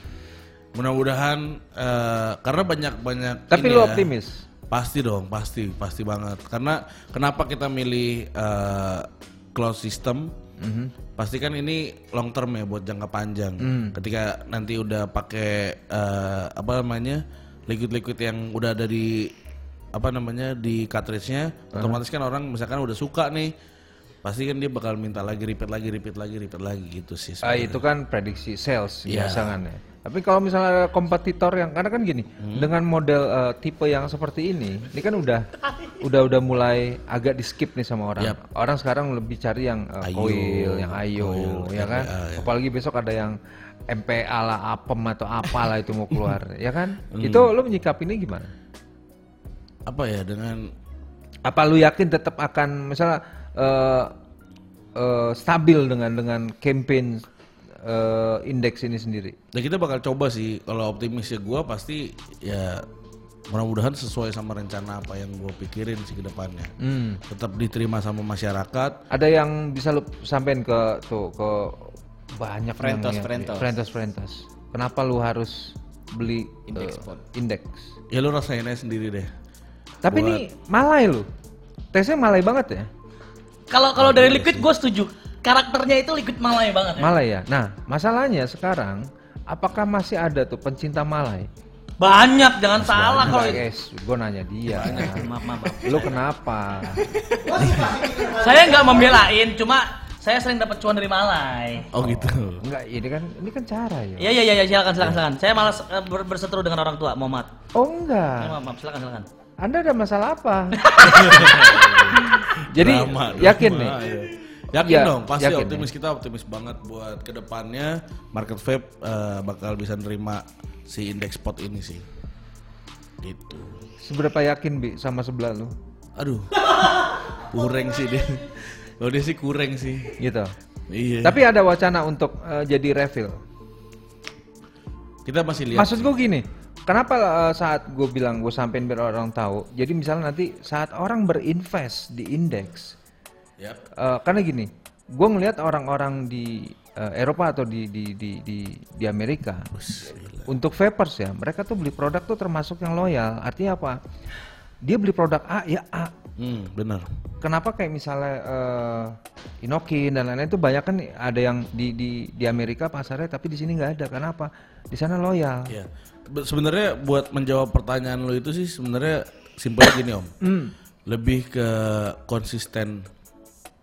Mudah-mudahan eh, karena banyak-banyak. Tapi ini lu ya. optimis? Pasti dong, pasti, pasti banget. Karena kenapa kita milih eh, closed system? Mhm. Pasti kan ini long term ya buat jangka panjang. Hmm. Ketika nanti udah pakai eh, apa namanya liquid-liquid yang udah ada di apa namanya di cartridge-nya, otomatis kan orang misalkan udah suka nih, pasti kan dia bakal minta lagi repeat lagi, repeat lagi, repeat lagi gitu sih. Ah, itu kan prediksi sales Iya. biasa kan ya. Tapi kalau misalnya ada kompetitor yang karena kan gini, Hmm. dengan model eh, tipe yang seperti ini, ini kan udah udah udah mulai agak di skip nih sama orang. Yap. Orang sekarang lebih cari yang eh, Ayo, coil, yang ayo, coil, ya kan. MPA, ya. Apalagi besok ada yang MPA lah, apem atau apalah itu mau keluar, ya kan? Hmm. Itu lo menyikapinya gimana? apa ya dengan Apa lu yakin tetap akan misalnya eh, eh, stabil dengan dengan campaign eh, indeks ini sendiri? Ya kita bakal coba sih kalau optimisnya gue pasti ya mudah-mudahan sesuai sama rencana apa yang gue pikirin sih ke depannya. Hmm. Tetap diterima sama masyarakat. Ada yang bisa lu sampein ke tuh ke banyak Frentos, yang, Frentos. Frentos, Frentos. Kenapa lu harus beli Index eh, pot. indeks? Ya lu rasain aja sendiri deh. Tapi Buat- ini malai lu. Tesnya malai banget ya? Kalau kalau dari liquid gue setuju. Karakternya itu liquid malai banget ya. Malai ya. Nah, masalahnya sekarang apakah masih ada tuh pencinta malai? Banyak, jangan salah kalau Enggak, guys, gue nanya dia. Maaf, maaf, maaf. Lu kenapa? Saya nggak membelain, cuma saya sering dapat cuan dari malai. Oh, gitu. Enggak, ini kan ini kan cara ya. Iya iya iya silakan silakan silakan. Saya malas eh, ber- berseteru dengan orang tua, Muhammad. Oh Ya, enggak. maaf, maaf, silakan silakan. Anda ada masalah apa? Jadi Drama, yakin drama, nih. ya. Yakin Ya, dong, pasti yakin optimis kita optimis banget buat ke depannya market vape eh, bakal bisa nerima si index pot ini sih. Gitu. Seberapa yakin bi sama sebelah lu? Aduh, kurang sih dia. Kalau dia sih kurang sih. Gitu. Iya. Tapi ada wacana untuk eh, jadi refill. kita masih lihat. Maksud gue gini, kenapa eh, saat gue bilang gue sampein biar orang tahu. Jadi misalnya nanti saat orang berinvest di indeks, Yap. eh, karena gini, gue ngelihat orang-orang di eh, Eropa atau di di di di, di Amerika untuk vapers ya, mereka tuh beli produk tuh termasuk yang loyal. Artinya apa? Dia beli produk A ya A, Hmm, benar. Kenapa kayak misalnya eh, Inokin dan lain-lain itu banyak kan ada yang di di di Amerika pasarnya tapi di sini nggak ada. Kenapa? Di sana loyal. Iya. Be- Sebenarnya buat menjawab pertanyaan lo itu sih sebenarnya simpel gini om. Hmm. Lebih ke konsisten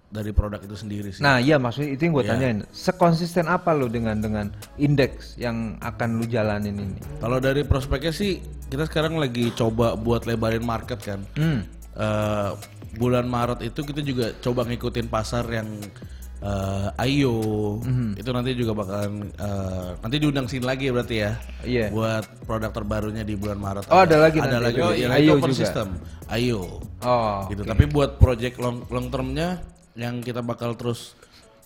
dari produk itu sendiri sih. Nah, iya maksudnya itu yang gue Iya. tanyain. Sekonsisten apa lo dengan dengan indeks yang akan lu jalanin ini? Kalau dari prospeknya sih kita sekarang lagi coba buat lebarin market kan. Hmm. Eh, bulan Maret itu kita juga coba ngikutin pasar yang eh, Ayo. Itu nanti juga bakalan eh, nanti diundang sini lagi ya berarti ya. Iya. buat produk terbarunya di bulan Maret. Oh, ada lagi ada nanti. lagi. Oh, yang Ayo open juga. system. Ayo. Oh. gitu. tapi buat project long long termnya yang kita bakal terus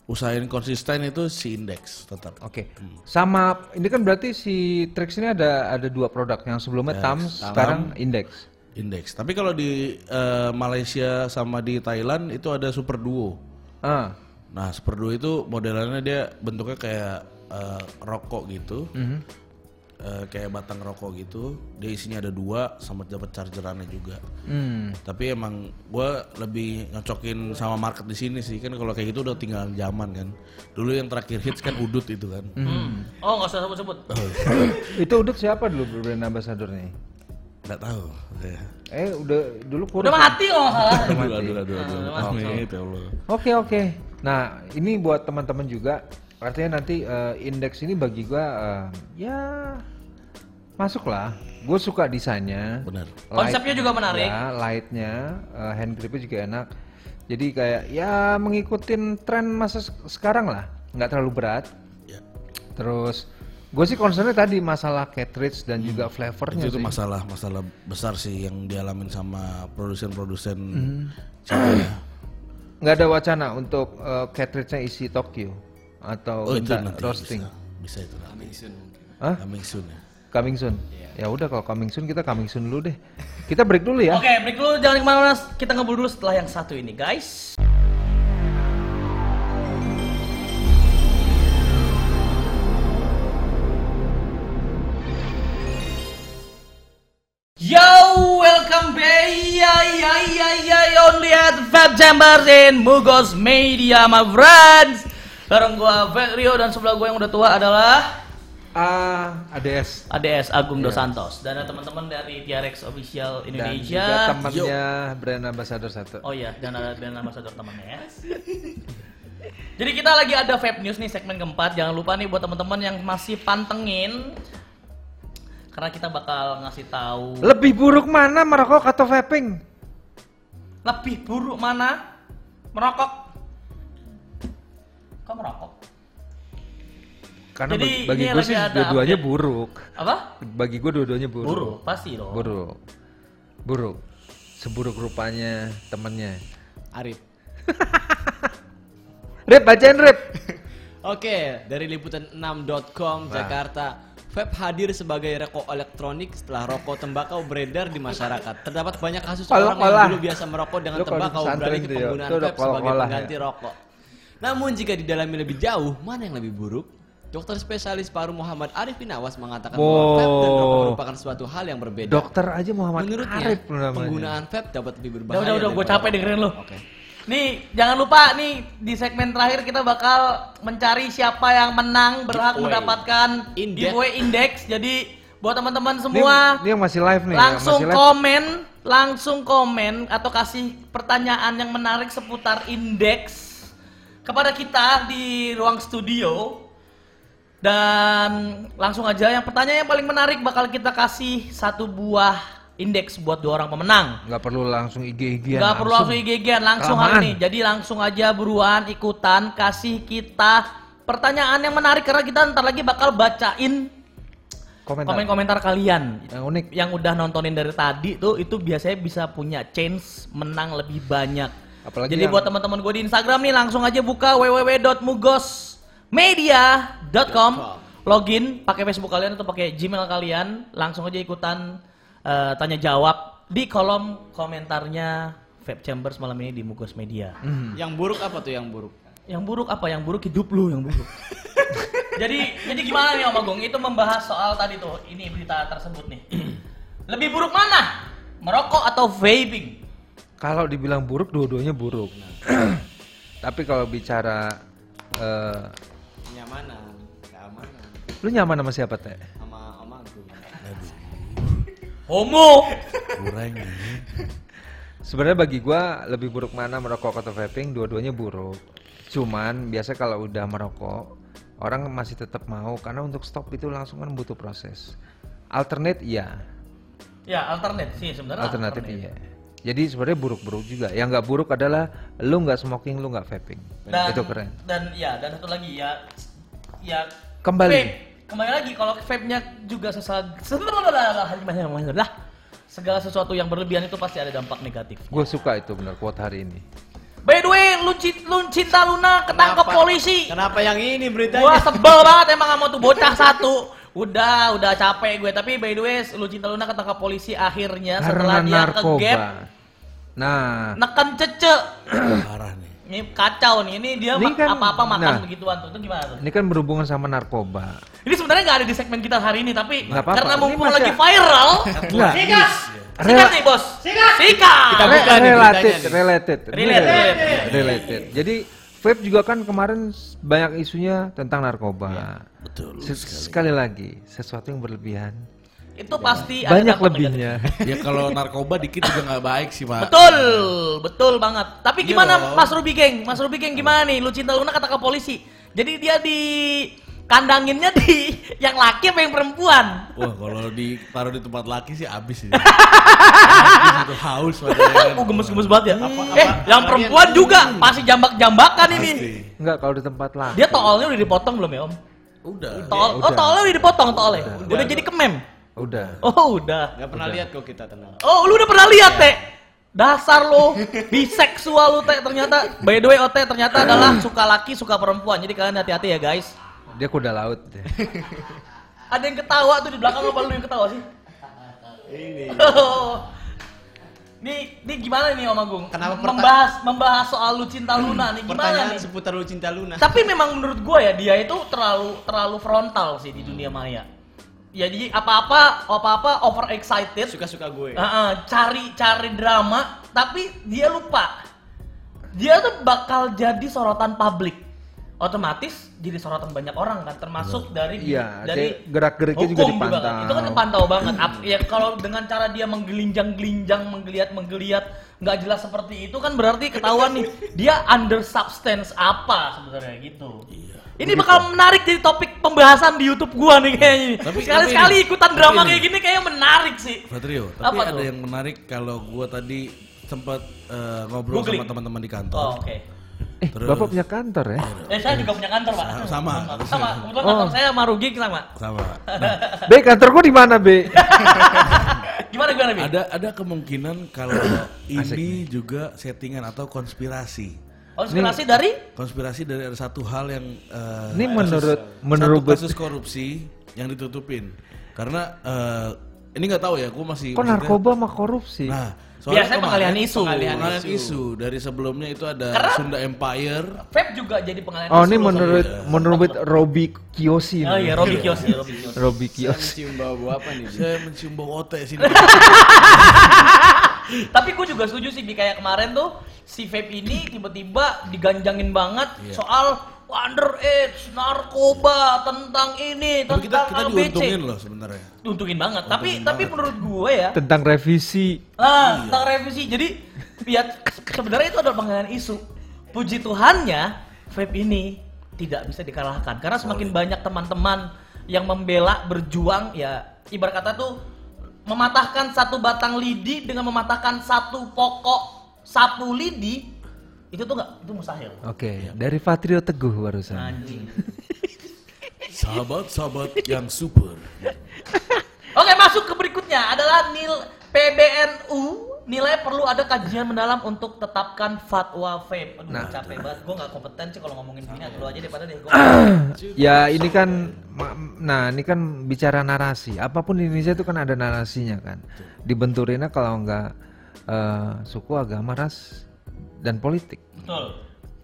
usahain konsisten itu si indeks tetap. Oke. Sama ini kan berarti si Trix ini ada ada dua produk. Yang sebelumnya Tams, sekarang Index. indeks tapi kalau di eh, Malaysia sama di Thailand itu ada super duo. Ah. Nah, Super Duo itu modelannya dia bentuknya kayak eh, rokok gitu. Eh, kayak batang rokok gitu. Dia isinya ada dua sama dapat chargerannya juga. Hmm. Tapi emang gua lebih nyocokin sama market di sini sih. Kan kalau kayak gitu udah tinggal zaman kan. Dulu yang terakhir hits kan Udut itu kan. Hmm. Oh nggak usah sebut-sebut. itu udah siapa dulu brand ambassadornya? Nggak tahu. Ya. Eh udah dulu kurus. Udah mati salah. Aduh, aduh, aduh, aduh. Ya Allah. Oke oke. Nah ini buat teman-teman juga. Artinya nanti eh, indeks ini bagi gua eh, ya masuk lah. Gue suka desainnya. Benar. Konsepnya juga menarik. Ya, lightnya, eh, hand gripnya juga enak. Jadi kayak ya mengikutin tren masa se- sekarang lah, nggak terlalu berat. Ya. Terus gue sih concernnya tadi masalah cartridge dan juga flavornya Itu, itu sih. masalah masalah besar sih yang dialamin sama produsen-produsen Hmm. Ya. Nggak ada wacana untuk eh, cartridge-nya isi Tokyo atau Oh itu nanti roasting. bisa. Bisa itu nanti. Hah? Coming soon ya. Coming soon. Ya udah kalau coming soon kita coming soon dulu deh. Kita break dulu ya. Oke, break dulu jangan ke mana-mana. Kita ngobrol dulu setelah yang satu ini, guys. Yo, welcome back. Ya, ya, ya, ya, only at Fab Chambers in Mugos Media, my friends. Bareng gua Fat Rio dan sebelah gua yang udah tua adalah Ah, ADS. ADS Agung Dos Santos dan ada teman-teman dari TRX Official Dan juga Indonesia. temannya brand ambassador satu. Oh iya, dan ada brand ambassador temannya ya. Jadi kita lagi ada Vape News nih segmen keempat. Jangan lupa nih buat teman-teman yang masih pantengin karena kita bakal ngasih tahu Lebih buruk mana merokok atau vaping? Lebih buruk mana merokok. Kok merokok? Karena Jadi bagi, gue sih dua-duanya buruk. Apa? Bagi gue dua-duanya buruk. Buruk, pasti dong. Buruk. Buruk. Seburuk rupanya temennya. Arif. Rip, bacain Rip. Oke, dari liputan6.com Jakarta. Vape hadir sebagai rokok elektronik setelah rokok tembakau beredar di masyarakat. Terdapat banyak kasus orang yang dulu biasa merokok dengan Lu tembakau beralih ke ya, penggunaan vape sebagai kolak-kolak pengganti ya. rokok. Namun jika didalami lebih jauh, mana yang lebih buruk? Dokter spesialis paru Muhammad Arifin Awas mengatakan bahwa Wow. vape dan rokok merupakan suatu hal yang berbeda. Dokter aja Muhammad Menurutnya, Arif namanya. penggunaan vape dapat lebih berbahaya. Udah, udah, udah, gue capek dengerin lu. Oke. Nih, jangan lupa nih di segmen terakhir kita bakal mencari siapa yang menang berhak Giveaway. mendapatkan Index. giveaway index. Jadi buat teman-teman Ini, semua ini yang masih live nih. yang langsung masih live. komen, langsung komen atau kasih pertanyaan yang menarik seputar indeks kepada kita di ruang studio. Dan langsung aja yang pertanyaan yang paling menarik bakal kita kasih satu buah indeks buat dua orang pemenang. Nggak perlu langsung IG-IG. Nggak perlu langsung IG-an, langsung hari Kelamaan. ini. Jadi langsung aja buruan ikutan kasih kita pertanyaan yang menarik karena kita ntar lagi bakal bacain Komentar. komen-komentar kalian. Yang unik. Yang udah nontonin dari tadi tuh itu biasanya bisa punya chance menang lebih banyak. Apalagi Jadi yang- buat teman-teman gue di Instagram nih langsung aja buka www.mugosmedia.com login pakai Facebook kalian atau pakai Gmail kalian langsung aja ikutan eh, tanya jawab di kolom komentarnya Vape Chambers malam ini di Mugos Media. Yang buruk apa tuh yang buruk? Yang buruk apa? Yang buruk hidup lu yang buruk. jadi jadi gimana nih Om Agung? Itu membahas soal tadi tuh ini berita tersebut nih. Lebih buruk mana? Merokok atau vaping? Kalau dibilang buruk, dua-duanya buruk. Tapi kalau bicara eh, Nyamanan, keamanan lu nyaman sama siapa teh? Homo. Kurang. Sebenarnya bagi gua lebih buruk mana merokok atau vaping, dua-duanya buruk. Cuman biasa kalau udah merokok, orang masih tetap mau karena untuk stop itu langsung kan butuh proses. Alternate iya, Ya, alternate sih sebenarnya. alternatif alternate. iya. Jadi sebenarnya buruk-buruk juga. Yang nggak buruk adalah lu nggak smoking, lu nggak vaping. Dan, itu keren. Dan ya, dan satu lagi ya, ya Kembali. vape. Kembali lagi kalau vape-nya juga sesal, lah segala sesuatu yang berlebihan itu pasti ada dampak negatif. Gue suka itu benar quote hari ini. By the way, lu, ci- lu cinta Luna ketangkep Kenapa- polisi. Kenapa yang ini Gua beritanya? sebel banget emang sama tuh bocah satu. Udah, udah capek gue. Tapi by the way, lu cinta Luna ketangkap polisi akhirnya Karena setelah dia ke narkoba. gap Nah, neken cece. Parah. Ini kacau nih. Ini dia Ini kan- apa-apa makan nah. begituan tuh. Itu gimana tuh? ini kan berhubungan sama narkoba. Ini sebenarnya nggak ada di segmen kita hari ini, tapi Nggak apa-apa. karena mumpung masih- lagi viral, Enggak. sikat, sikat nih bos, sikat, sikat. Kita buka nih related, nih. related, related. relate. related. Jadi vape juga kan kemarin banyak isunya tentang narkoba. Iya, Betul. Se- sekali lagi, sesuatu yang berlebihan Itu pasti ada banyak dampak lebihnya. ya kalau narkoba dikit juga nggak baik sih pak. Betul, betul banget. Tapi Iya gimana dong. Mas Ruby Geng? Mas Ruby Geng gimana nih? Lu cinta Luna kata ke polisi. Jadi dia di kandanginnya di yang laki apa yang perempuan? Wah kalau ditaruh di tempat laki sih abis sih. itu haus padahal. Oh gemes-gemes banget ya. Apa- eh, apa- yang apa perempuan dia- juga pasti jambak-jambakan ini. Pasti. Enggak kalau di tempat laki. Dia toolnya udah dipotong belum ya Om? Udah. Tool, oh udah. toolnya udah dipotong toolnya. Udah jadi kemem. Udah. Oh udah. Gak pernah lihat kok kita tenang. Oh lu udah pernah lihat teh? Dasar lo biseksual lu teh ternyata. By the way Ote ternyata adalah suka laki suka perempuan. Jadi kalian hati-hati ya guys. Dia kuda laut. Ada yang ketawa tuh di belakang lo, apa lu yang ketawa sih? Ini. Nih, nih gimana nih Om Agung? Kenapa membahas membahas soal lu cinta Luna nih gimana Pertanyaan nih? seputar lu cinta Luna. Tapi memang menurut gue ya dia itu terlalu terlalu frontal sih di dunia maya. Ya jadi apa-apa apa-apa over excited. Suka-suka gue. cari cari drama tapi dia lupa. Dia tuh bakal jadi sorotan publik. Otomatis jadi sorotan banyak orang kan termasuk dari Iya, dari dia gerak-geriknya juga dipantau. kan. Itu kan kepantau banget. Ap- ya kalau dengan cara dia menggelinjang-gelinjang, menggeliat-menggeliat nggak jelas seperti itu kan berarti ketahuan nih dia under substance apa sebenarnya gitu. Iya, Ini bakal menarik jadi topik pembahasan di YouTube gua nih kayaknya. Tapi- Sekali-sekali ikutan tapi drama ini- kayak gini kayaknya menarik sih. Patrio, tapi Apa ada tuh? yang menarik kalau gua tadi sempat eh, ngobrol Googling. sama teman-teman di Oh, kantor. Eh, Terus- Bapak punya kantor ya? Eh, saya juga punya kantor, Pak. Sama. Sama. Kebetulan Oh. kantor saya sama Rugi sama. Sama. Nah, Be, kantor gua di mana, Be? Gimana gimana, Bi? ada ada kemungkinan kalau ini juga settingan atau konspirasi. Konspirasi dari Konspirasi dari ada satu hal yang eh, Ini kasus- menurut satu menurut kasus korupsi yang ditutupin. Karena eh, ini nggak tahu ya, gua masih kok maksudnya- narkoba sama korupsi? Nah, Biasanya kemarin- pengalihan isu. pengalihan Pengalihan isu. isu. Dari sebelumnya itu ada Karena- Sunda Empire. Vape juga jadi pengalihan Oh, isu ini loh, menurut soalnya. menurut Robi Kiyoshi. Oh iya, Robi Kiyoshi, Robi Kiyoshi. Robi Saya Kiyoshi. mencium bau apa nih? Bi? Saya mencium bau otek sini. Tapi gue juga setuju sih, kayak kemarin tuh si vape ini tiba-tiba diganjangin banget Iya. soal underage, narkoba, tentang ini, Tapi kita tentang kita ABC. diuntungin loh sebenarnya. Diuntungin banget. tapi Untungin tapi banget. menurut gue ya, Tentang revisi. Nah, tentang revisi. Jadi ya sebenarnya itu adalah pengalihan isu. Puji Tuhannya, vape ini tidak bisa dikalahkan karena semakin banyak teman-teman yang membela berjuang ya ibarat kata tuh mematahkan satu batang lidi dengan mematahkan satu pokok sapu lidi itu tuh nggak itu mustahil. Oke, dari Patrio Teguh barusan. Anjing. Sahabat-sahabat yang super. Oke, masuk ke berikutnya adalah nil PBNU nilai perlu ada kajian mendalam untuk tetapkan fatwa vape. Aduh, Nah. capek banget. Gue nggak kompeten sih kalau ngomongin gini. Lu aja daripada deh. Gua Ya ini kan, nah ini kan bicara narasi. Apa pun di Indonesia itu kan ada narasinya kan. Dibenturinnya kalau nggak eh, suku, agama, ras, dan politik. Betul.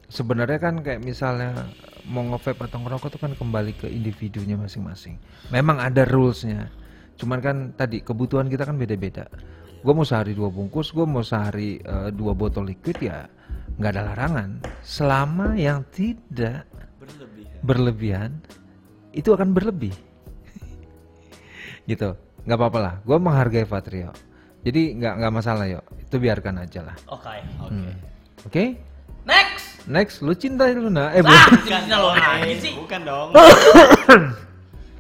Sebenarnya kan kayak misalnya mau nge-vape atau ngerokok itu kan kembali ke individunya masing-masing. Memang ada rulesnya. Cuman kan tadi kebutuhan kita kan beda-beda. gue mau sehari dua bungkus gue mau sehari eh, dua botol liquid ya nggak ada larangan selama yang tidak Berlebih. berlebihan itu akan berlebih gitu nggak apa-apa lah gue menghargai Patrio jadi nggak nggak masalah yuk itu biarkan aja lah Oke. Hmm. oke Next. next lu cinta Luna eh Ah, bukan cinta lo lagi sih. Bukan dong.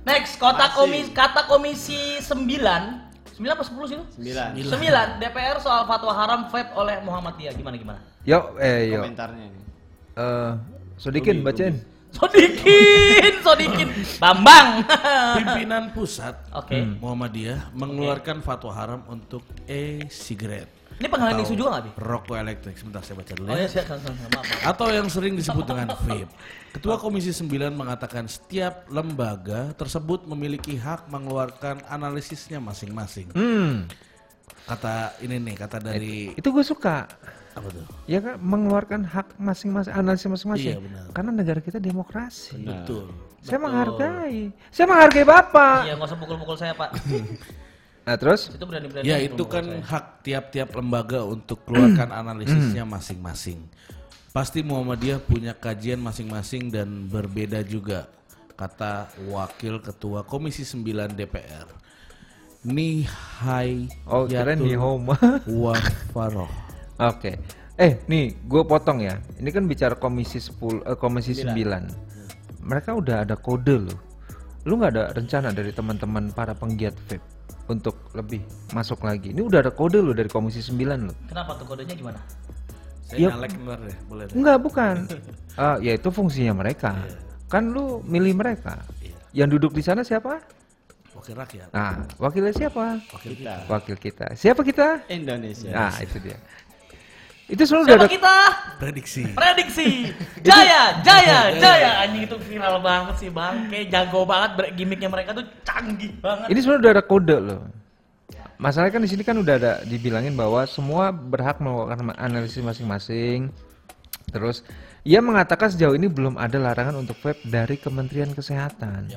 Next, kota Masih. komisi kata komisi 9 9 apa 10 sih lu? Sembilan. 9 DPR soal fatwa haram vape oleh Muhammadiyah gimana gimana? yuk eh yuk Komentarnya ini. Eh, Sodikin Ruby, bacain Sodikin, Sodikin, Bambang. Pimpinan pusat Oke. Muhammadiyah mengeluarkan fatwa haram untuk e-cigarette. Ini penghalang isu juga nggak bi? Rokok elektrik. Sebentar saya baca dulu Oh ya. ya, silakan. Atau yang sering disebut dengan vape. Ketua Komisi 9 mengatakan setiap lembaga tersebut memiliki hak mengeluarkan analisisnya masing-masing. hmm Kata ini nih, kata dari itu gue suka apa tuh? ya kan mengeluarkan hak masing-masing analisis masing-masing Iya, benar. karena negara kita demokrasi Betul. saya menghargai saya menghargai bapak Iya, nggak usah pukul-pukul saya pak. nah terus Itu berani-berani. Ya itu kan saya. hak tiap-tiap lembaga untuk keluarkan analisisnya masing-masing. Pasti Muhammadiyah punya kajian masing-masing dan berbeda juga, kata Wakil Ketua Komisi 9 DPR. Nihai oh keren nih home Wafaroh. Oke. Eh, nih, gue potong ya. Ini kan bicara komisi 10 eh, komisi 9. Mereka udah ada kode loh. Lu nggak ada rencana dari teman-teman para penggiat vape untuk lebih masuk lagi. Ini udah ada kode loh dari komisi 9 loh. Kenapa tuh kodenya gimana? Saya Iya. nyalek ntar deh, boleh deh. Enggak, bukan. Ah, ya itu fungsinya mereka. Kan lu milih mereka. Yang duduk di sana siapa? Wakil rakyat. Nah, wakilnya siapa? Wakil Kita. Wakil kita. Siapa kita? Indonesia. Nah, itu dia. Itu selalu udah Siapa ada kita? Prediksi. Prediksi. Jaya, Jaya, Jaya. Anjing itu viral banget sih bang. Kayak jago banget gimmicknya mereka tuh canggih banget. Ini sebenarnya udah ada kode loh. Masalahnya kan di sini kan udah ada dibilangin bahwa semua berhak melakukan analisis masing-masing. Terus ia mengatakan sejauh ini belum ada larangan untuk vape dari Kementerian Kesehatan.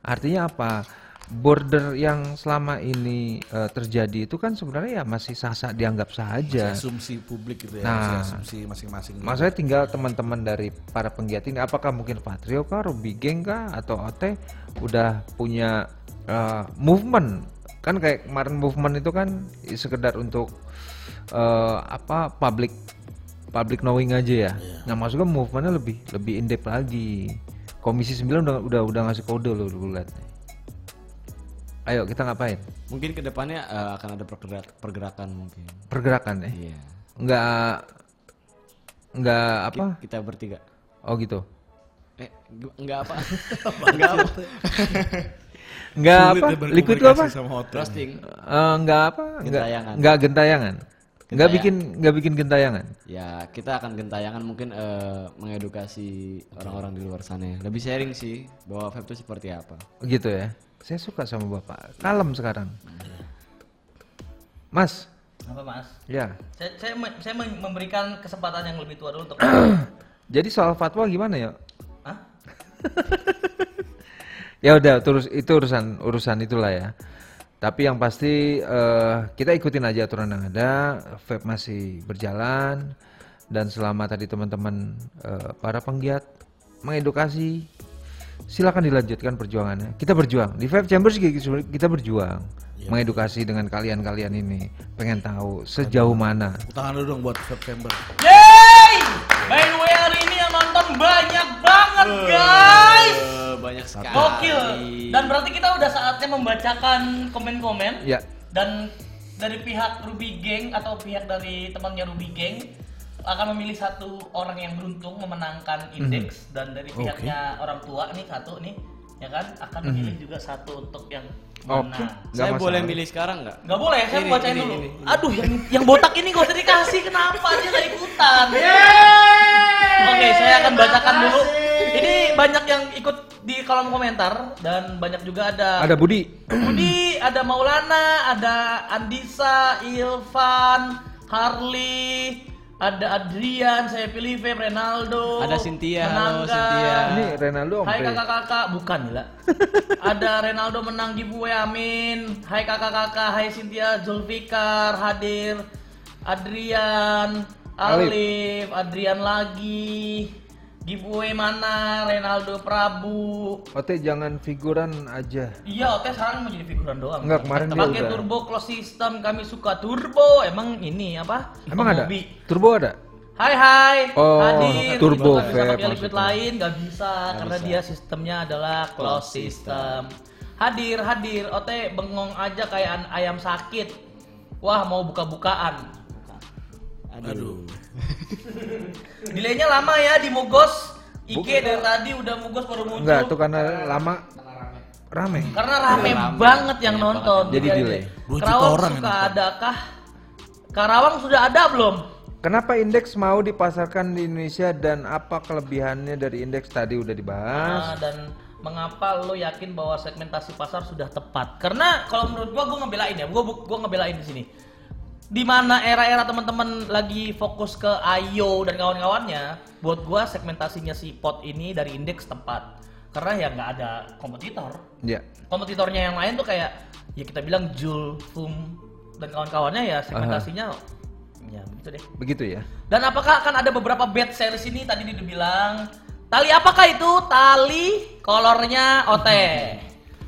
Artinya apa? Border yang selama ini eh, terjadi itu kan sebenarnya ya masih sah-sah dianggap sah aja. Asumsi publik gitu ya, Nah. masih asumsi masing-masing. Maksudnya tinggal teman-teman dari para penggiat ini apakah mungkin Patrio kah, Ruby Geng kah atau OT udah punya eh, movement kan kayak kemarin movement itu kan sekedar untuk eh, apa public public knowing aja ya. Nah maksudnya movementnya lebih lebih in depth lagi. Komisi 9 udah udah udah ngasih kode loh dulu lihat. Ayo kita ngapain? Mungkin ke depannya eh, akan ada pergerak- pergerakan mungkin. Pergerakan ya? Iya. Nggak nggak apa? Ki- Kita bertiga. Oh gitu. Eh, enggak apa? enggak apa. Nggak Sulit apa? ya Liquid berkomunikasi apa? Roasting. Eh, nggak apa? Nggak Gentayangan. nggak gentayangan. Nggak Gentayang. bikin nggak bikin gentayangan. Ya, kita akan gentayangan mungkin eh, mengedukasi orang-orang di luar sana. ya. Lebih sharing sih bahwa vape itu seperti apa. Gitu ya. Saya suka sama bapak. Kalem sekarang. Mas, Apa mas? ya. Saya, saya, saya mem- memberikan kesempatan yang lebih tua dulu untuk. Jadi soal fatwa gimana ya? Hah? Ya udah, terus itu urusan urusan itulah ya. Tapi yang pasti eh, kita ikutin aja aturan yang ada. Vape masih berjalan dan selama tadi teman-teman eh, para penggiat mengedukasi, silakan dilanjutkan perjuangannya. Kita berjuang di Vape Chambers kita berjuang mengedukasi dengan kalian-kalian ini. Pengen tahu sejauh mana. Tangan dulu dong buat September. Yeay! By the way hari ini yang nonton banyak banget guys. Eh, banyak sekali. Gokil. Dan berarti kita udah saatnya membacakan komen-komen. Ya, Dan dari pihak Ruby Gang atau pihak dari temannya Ruby Gang akan memilih satu orang yang beruntung memenangkan indeks dan dari pihaknya orang tua nih satu nih ya kan akan memilih juga satu untuk yang Oke. mana. Nggak Saya masalah. boleh milih sekarang nggak? Nggak boleh, saya Ini, mau bacain ini, dulu. ini, ini. Aduh, yang yang botak ini gak usah dikasih. Kenapa dia nggak ikutan? Oke, saya akan bacakan dulu. Ini banyak yang ikut di kolom komentar dan banyak juga ada ada Budi. Budi, ada Maulana, ada Andisa, Ilvan, Harley, Ada Adrian, saya pilih Feb, Renaldo. Ada Cynthia, halo. Cynthia. Ini Renaldo om Hai kakak-kakak, bukan gila. Ada Renaldo menang giveaway, amin. Hai kakak-kakak, hai Cynthia, Zulfikar hadir. Adrian, Alif. Alif, Adrian lagi. Giveaway mana? Renaldo Prabu. Ote jangan figuran aja. Iya, Oke sekarang mau jadi figuran doang. Enggak, kemarin dia Pakai udah. turbo close system, kami suka turbo. Emang ini apa? Emang ada? Hobi. Turbo ada? Hai hai, Oh, hadir. turbo Kita bisa pakai liquid lain nggak bisa karena dia sistemnya adalah closed system. Hadir hadir, ote bengong aja kayak ayam sakit. Wah mau buka-bukaan. Aduh. Delaynya lama ya di Mugos. IG dari tadi udah Mugos baru muncul. Enggak, itu karena lama rame. Karena rame, Rame. banget yang nonton. banget. Jadi Jadi delay. Dua juta Karawang orang suka adakah? Karawang sudah ada belum? Kenapa indeks mau dipasarkan di Indonesia dan apa kelebihannya dari indeks tadi udah dibahas? Ah, dan mengapa lo yakin bahwa segmentasi pasar sudah tepat? Karena kalau menurut gua gua ngebelain ya, gua gua ngebelain di sini. Di mana era-era teman-teman lagi fokus ke IO dan kawan-kawannya, buat gua segmentasinya si pot ini dari indeks tepat. Karena ya nggak ada kompetitor. Ya. Kompetitornya yang lain tuh kayak ya kita bilang Jul, Fum dan kawan-kawannya ya segmentasinya ya begitu deh. Begitu ya. Dan apakah akan ada beberapa bed series ini tadi dibilang tali apakah itu? Tali kolornya OT.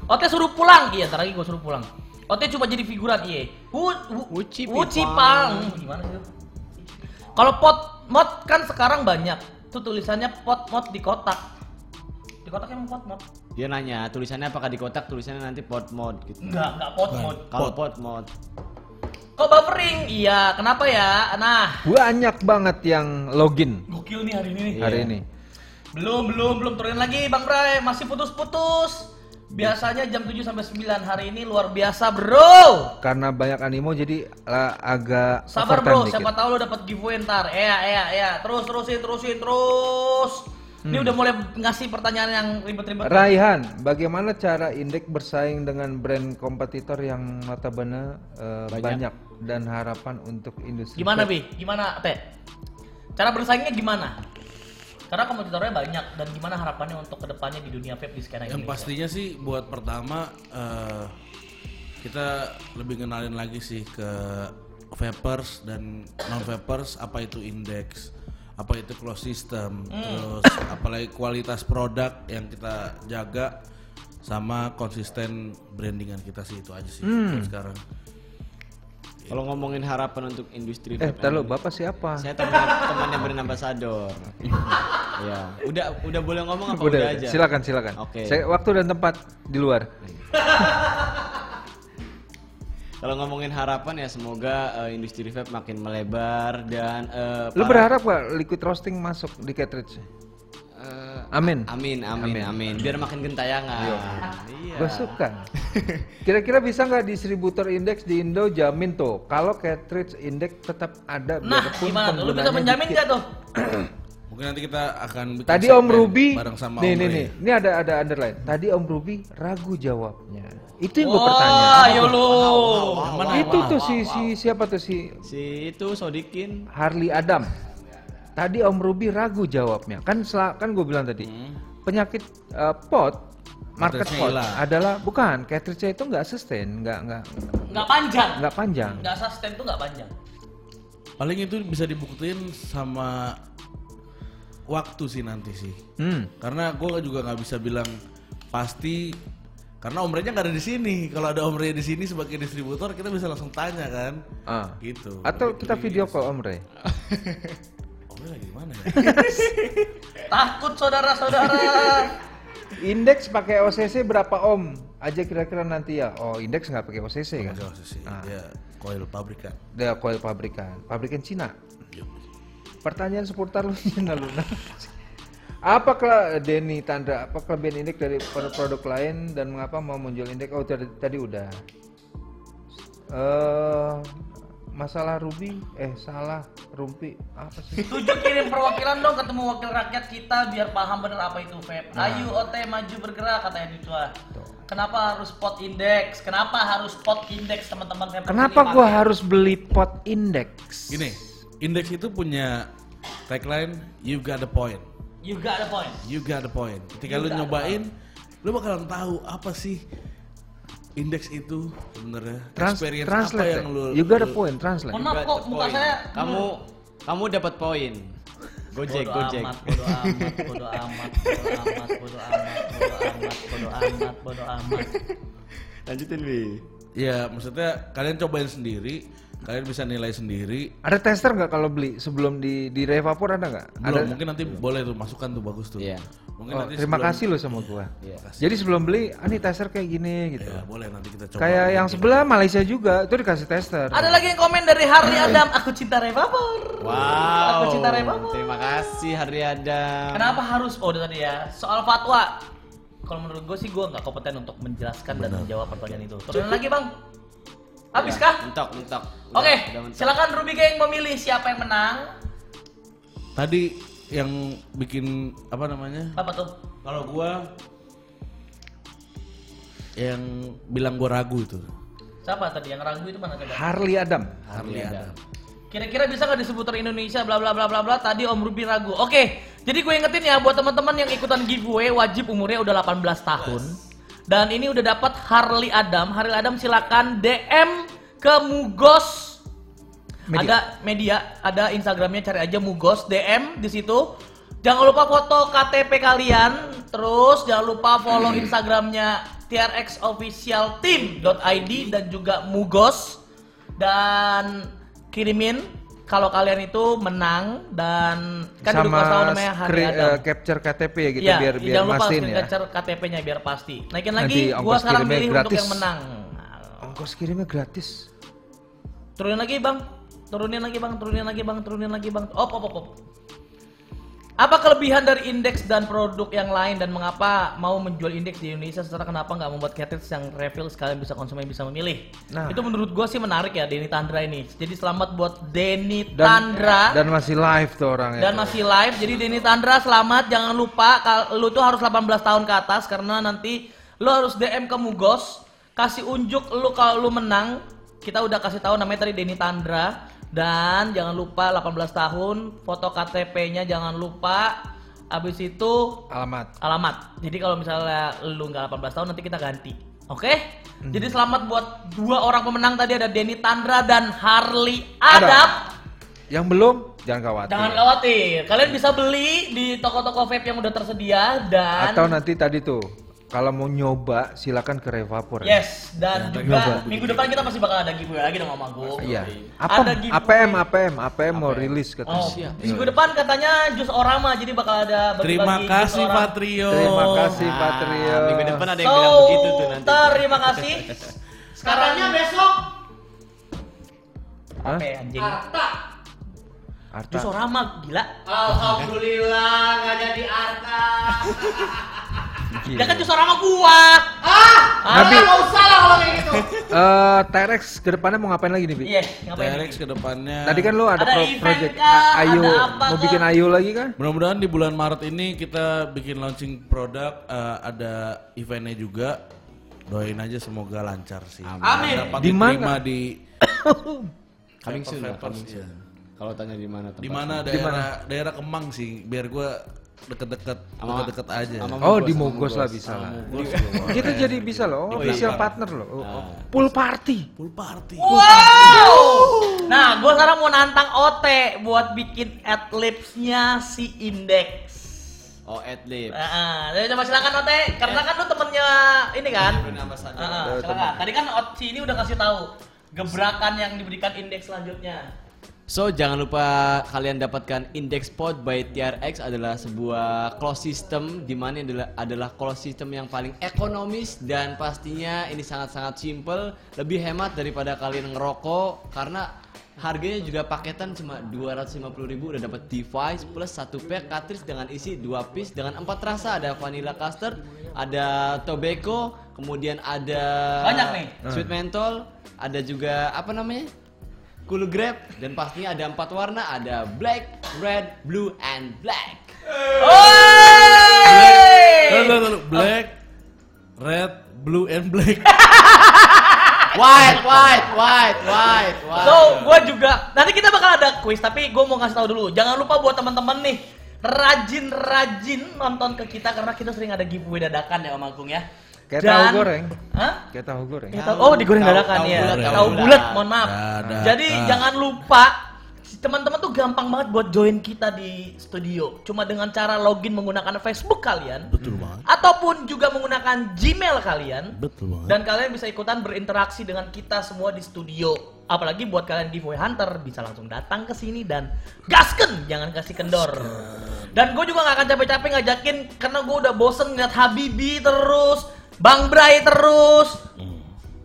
OT suruh pulang. Iya, ntar lagi gue suruh pulang. OT cuma jadi figuran iya. Wu, wu, Wuci Wuci Pipang. Pang. Gimana sih? Kalau pot mod kan sekarang banyak. Tuh tulisannya pot mod di kotak. Di kotak emang pot mod. Dia nanya tulisannya apakah di kotak tulisannya nanti pot mod gitu. Enggak, enggak pot mod. Kalau pot mod. Kok buffering? Iya, kenapa ya? Nah, Banyak banget yang login gokil nih hari ini nih. hari Iya. ini. Belum, belum, belum turunin lagi Bang Bray, masih putus-putus. Biasanya jam 7 sampai 9 hari ini luar biasa, Bro. Karena banyak animo jadi lah, agak Sabar, Bro. dikit. Siapa tahu lo dapat giveaway ntar. Iya, iya, iya. Terus terusin, terusin, terus. Ini Hmm. udah mulai ngasih pertanyaan yang ribet-ribet. Raihan, bagaimana cara indeks bersaing dengan brand kompetitor yang notabene eh, banyak. dan harapan untuk industri Gimana? Bi? Gimana, Teh? Cara bersaingnya gimana? Karena kompetitornya banyak dan gimana harapannya untuk ke depannya di dunia vape di skena Yang Indonesia? pastinya sih buat pertama eh, kita lebih kenalin lagi sih ke vapers dan non vapers apa itu indeks, apa itu closed system, terus apalagi kualitas produk yang kita jaga sama konsisten brandingan kita sih itu aja sih buat sekarang. Kalau ngomongin harapan untuk industri Eh, Indonesia- bapak siapa? Saya teman temannya brand ambassador. ya, udah udah boleh ngomong apa udah, aja? silakan silakan. Oke. Saya waktu dan tempat di luar. Kalau ngomongin harapan ya semoga eh, industri vape makin melebar dan eh, Lu berharap gak liquid roasting masuk di cartridge? Eh, Amin. Amin, amin, amin. Biar makin gentayangan. Iya. Gue suka. Kira-kira bisa nggak distributor indeks di Indo jamin tuh kalau cartridge indeks tetap ada Nah, biarpun gimana? Lu bisa menjamin dikit. nggak tuh? Mungkin nanti kita akan bikin Tadi Om Ruby, bareng sama nih Om nih nih, ini ada ada underline. Tadi Om Ruby ragu jawabnya. Itu yang gue Wah, pertanyaan. ayo lu. itu tuh si si siapa tuh si Si itu Sodikin Harley Adam. Tadi Om Ruby ragu jawabnya. Kan sel- kan gue bilang tadi penyakit eh, pot market pot adalah bukan cartridge itu nggak sustain, nggak nggak Nggak panjang. nggak panjang. Nggak sustain tuh nggak panjang. Paling itu bisa dibuktiin sama waktu sih nanti sih. Hmm. Karena gue juga nggak bisa bilang pasti karena Om Ray-nya nggak ada di sini. Kalau ada Om Ray di sini sebagai distributor, kita bisa langsung tanya kan. Ah. Gitu. Atau Lebih- kita video call Om Ray lagi di mana ya? Takut saudara-saudara. Indeks pakai OCC berapa Om? Aja kira-kira nanti ya. Oh, indeks nggak pakai OCC kan? Enggak sih. Ah. Dia coil pabrikan. Dia coil pabrikan, pabrikan Cina. Pertanyaan seputar lu Cina Luna. Apa kela Denny Tanda, apa kelebihan indeks dari produk, produk lain dan mengapa mau menjual indeks? Oh tadi, tadi udah. Eh masalah Ruby, eh salah Rumpi apa sih? Tujuh kirim perwakilan dong ketemu wakil rakyat kita biar paham bener apa itu vape. Ayo OT maju bergerak katanya Dicua. Kenapa harus pot indeks? Kenapa harus pot indeks teman-teman? Kenapa gua harus beli pot indeks? Gini, Indeks itu punya tagline you got the point. You got the point. You got the point. Ketika You lu nyobain, lu bakalan tahu apa sih indeks itu sebenarnya. Trans Experience translate. apa ya? yang lu you got a point, translate. Mohon maaf kok muka point. saya Kamu kamu dapat poin. Gojek, bodo Gojek. amat, bodo amat, bodo amat, bodo amat, bodo amat, bodo amat, bodo amat, bodo amat. Lanjutin, Bi. Ya, maksudnya kalian cobain sendiri, kalian bisa nilai sendiri. Ada tester nggak kalau beli sebelum di di Revapor ada nggak? Belum, Ada. mungkin nanti boleh tuh masukkan tuh bagus tuh. Iya. Mungkin Oh, nanti terima sebelum- kasih loh sama gua. Iya. Jadi sebelum beli, ah nih tester kayak gini gitu. Ya, boleh nanti kita coba. Kayak yang sebelah Malaysia juga itu dikasih tester. Ada lagi yang komen dari Harley Adam, aku cinta Revapor. Wow. Aku cinta Revapor. Terima kasih Hari Adam. Kenapa harus? Oh, udah tadi ya. Soal fatwa. Kalau menurut gue sih gue nggak kompeten untuk menjelaskan dan menjawab pertanyaan itu. Turunin lagi bang. Habis kah? Mentok, mentok. Oke, mentok. silakan Ruby Gang memilih siapa yang menang. Tadi yang bikin apa namanya? Apa tuh? Kalau gua yang bilang gua ragu itu. Siapa tadi yang ragu itu mana coba? Harley Adam. Harley Adam. Kira-kira bisa nggak disebutin Indonesia bla bla bla bla bla tadi Om Ruby ragu. Oke, jadi gue ingetin ya buat teman-teman yang ikutan giveaway wajib umurnya udah 18 tahun. Dan ini udah dapat Harley Adam. Harley Adam silakan DM ke Mugos Media. Ada media, ada Instagramnya cari aja Mugos DM di situ. Jangan lupa foto KTP kalian, terus jangan lupa follow Instagramnya trxofficialteam.id dan juga Mugos dan kirimin kalau kalian itu menang dan kan sama tahu namanya Hari eh, capture KTP ya gitu Iya, biar biar jangan lupa screen ya. capture KTP-nya biar pasti. Naikin Nanti lagi, gua ongkos sekarang pilih untuk yang menang. Ongkos kirimnya gratis. Turunin lagi bang, turunin lagi bang, turunin lagi bang, turunin lagi bang. Op, op, op, op. Apa kelebihan dari indeks dan produk yang lain dan mengapa mau menjual indeks di Indonesia secara kenapa nggak membuat cartridge yang refill sekalian bisa konsumen bisa memilih? Nah. Itu menurut gua sih menarik ya Denny Tandra ini. Jadi selamat buat Denny Dan Tandra dan masih live tuh orangnya. dan masih live. Jadi Denny Tandra selamat. Jangan lupa lu tuh harus 18 tahun ke atas karena nanti lu harus DM ke Mugos, kasih unjuk lu kalau lu menang. Kita udah kasih tahu namanya tadi Denny Tandra dan jangan lupa 18 tahun, foto KTP-nya jangan lupa. Habis itu alamat. alamat. Jadi kalau misalnya lu nggak 18 tahun nanti kita ganti. Oke? Jadi selamat buat dua orang pemenang tadi ada Denny Tandra dan Harley. Adam. Yang belum jangan khawatir. Jangan khawatir, kalian bisa beli di toko-toko vape yang udah tersedia dan Atau nanti tadi tuh kalau mau nyoba silakan ke Revapor. ya. yes dan juga nyoba. minggu depan kita masih bakal ada giveaway lagi dong sama Gue. Iya. Ada Apa giveaway. APM APM APM mau rilis Oh, katanya. minggu depan katanya jus orama jadi bakal ada bagi-bagi Terima kasih. Patrio. Terima kasih Ah, Patrio. Minggu depan ada yang So, bilang begitu tuh nanti. terima kasih. Sekarang Katanya besok Hah? apa ya, anjing? Arta. Arta. Jus orama gila. Alhamdulillah nggak jadi Arta. Ya kan jus orama gua. Ah, Nabi. nggak usah lah kalau kayak gitu. Eh, T-Rex ke depannya mau ngapain lagi nih, Bi? Iya, ngapain? T-Rex ke depannya. Tadi kan lu ada, Ada pro- project kah? Ayu, Ada mau kah? bikin Ayu lagi kan? Mudah-mudahan di bulan Maret ini kita bikin launching produk eh, ada eventnya juga. Doain aja semoga lancar sih. Amin. Dapat Di mana? diterima di Coming soon coming. Kalau tanya di mana di tempatnya. mana daerah daerah Kemang sih biar gua deket-deket Sama- deket-deket aja. sama Oh, di Mogos lah bisa lah. Kita jadi bisa loh, official partner loh. Oh, oh. Pool party. full party. Wow. Nah, gua sekarang mau nantang Ote buat bikin adlibs-nya si Index. Oh, adlib. Heeh, jadi coba silakan Ote, karena kan lu temennya ini kan. Heeh, silakan. Tadi kan Ot ini udah kasih tahu gebrakan yang diberikan Index selanjutnya. So jangan lupa kalian dapatkan Index Pod by TRX adalah sebuah close system di mana adalah adalah close system yang paling ekonomis dan pastinya ini sangat-sangat simple, lebih hemat daripada kalian ngerokok karena harganya juga paketan cuma 250.000 udah dapat device plus satu pack cartridge dengan isi dua piece dengan empat rasa ada vanilla custard, ada tobacco, kemudian ada Banyak nih. Sweet menthol, ada juga apa namanya? Cool Grab dan pastinya ada empat warna, ada black, red, blue, and black. Oi! Lalu, lalu, black, red, blue, and black. White, white, white, white, white. So, gue juga nanti kita bakal ada quiz, tapi gue mau kasih tahu dulu. Jangan lupa buat teman-teman nih rajin-rajin nonton ke kita karena kita sering ada giveaway dadakan ya Om Agung ya. Kayak Dan- tahu goreng. Hah? Kayak tahu goreng. Ya, tahu- oh digoreng dadakan tahu ya. bulat, Tahu bulat, bulat. mohon maaf. Jadi jangan lupa teman-teman tuh gampang banget buat join kita di studio. Cuma dengan cara login menggunakan Facebook kalian Betul banget. ataupun juga menggunakan Gmail kalian. Betul banget. Dan kalian bisa ikutan berinteraksi dengan kita semua di studio. Apalagi buat kalian giveaway hunter bisa langsung datang ke sini dan gasken, jangan kasih kendor. Dan gue juga gak akan capek-capek ngajakin karena gue udah bosen ngeliat Habibi terus, Bang Bray terus,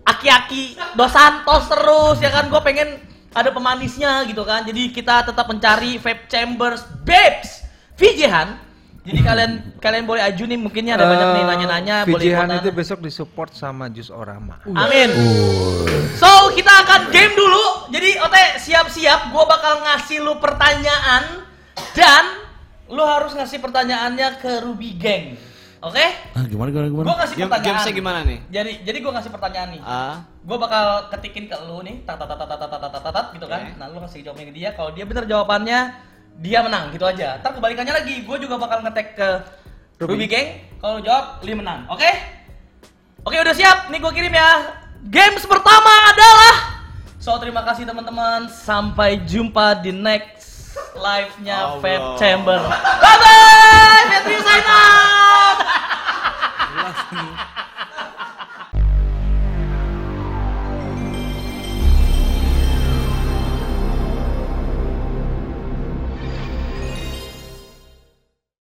Aki-aki Dos Santos terus ya kan gue pengen ada pemanisnya gitu kan. Jadi kita tetap mencari vape chambers, babes, Vijehan. Jadi kalian kalian boleh aju nih mungkinnya ada banyak nih nanya-nanya boleh Vijihan ikutan. Eh, itu besok disupport sama Jus Orama. Amin. So kita akan game dulu. Jadi Ote siap-siap. Gue bakal ngasih lu pertanyaan dan lu harus ngasih pertanyaannya ke Ruby Gang. Oke? Ah, gimana gimana gimana? Gue kasih Game- pertanyaan. gamesnya gimana nih? Jadi jadi gue ngasih pertanyaan nih. Ah, Gue bakal ketikin ke lu nih, tat tat tat tat tat tat gitu kan. Nah lu kasih jawabnya ke dia. Kalau dia bener jawabannya, dia menang gitu aja. Ntar kebalikannya lagi, gue juga bakal ngetek ke Ruby, Gang. Kalau lu jawab, li menang. Oke? Oke udah siap, nih gue kirim ya. Games pertama adalah So terima kasih teman-teman. Sampai jumpa di next live-nya Allah. Vape Chamber. Bye bye. Petri sign out.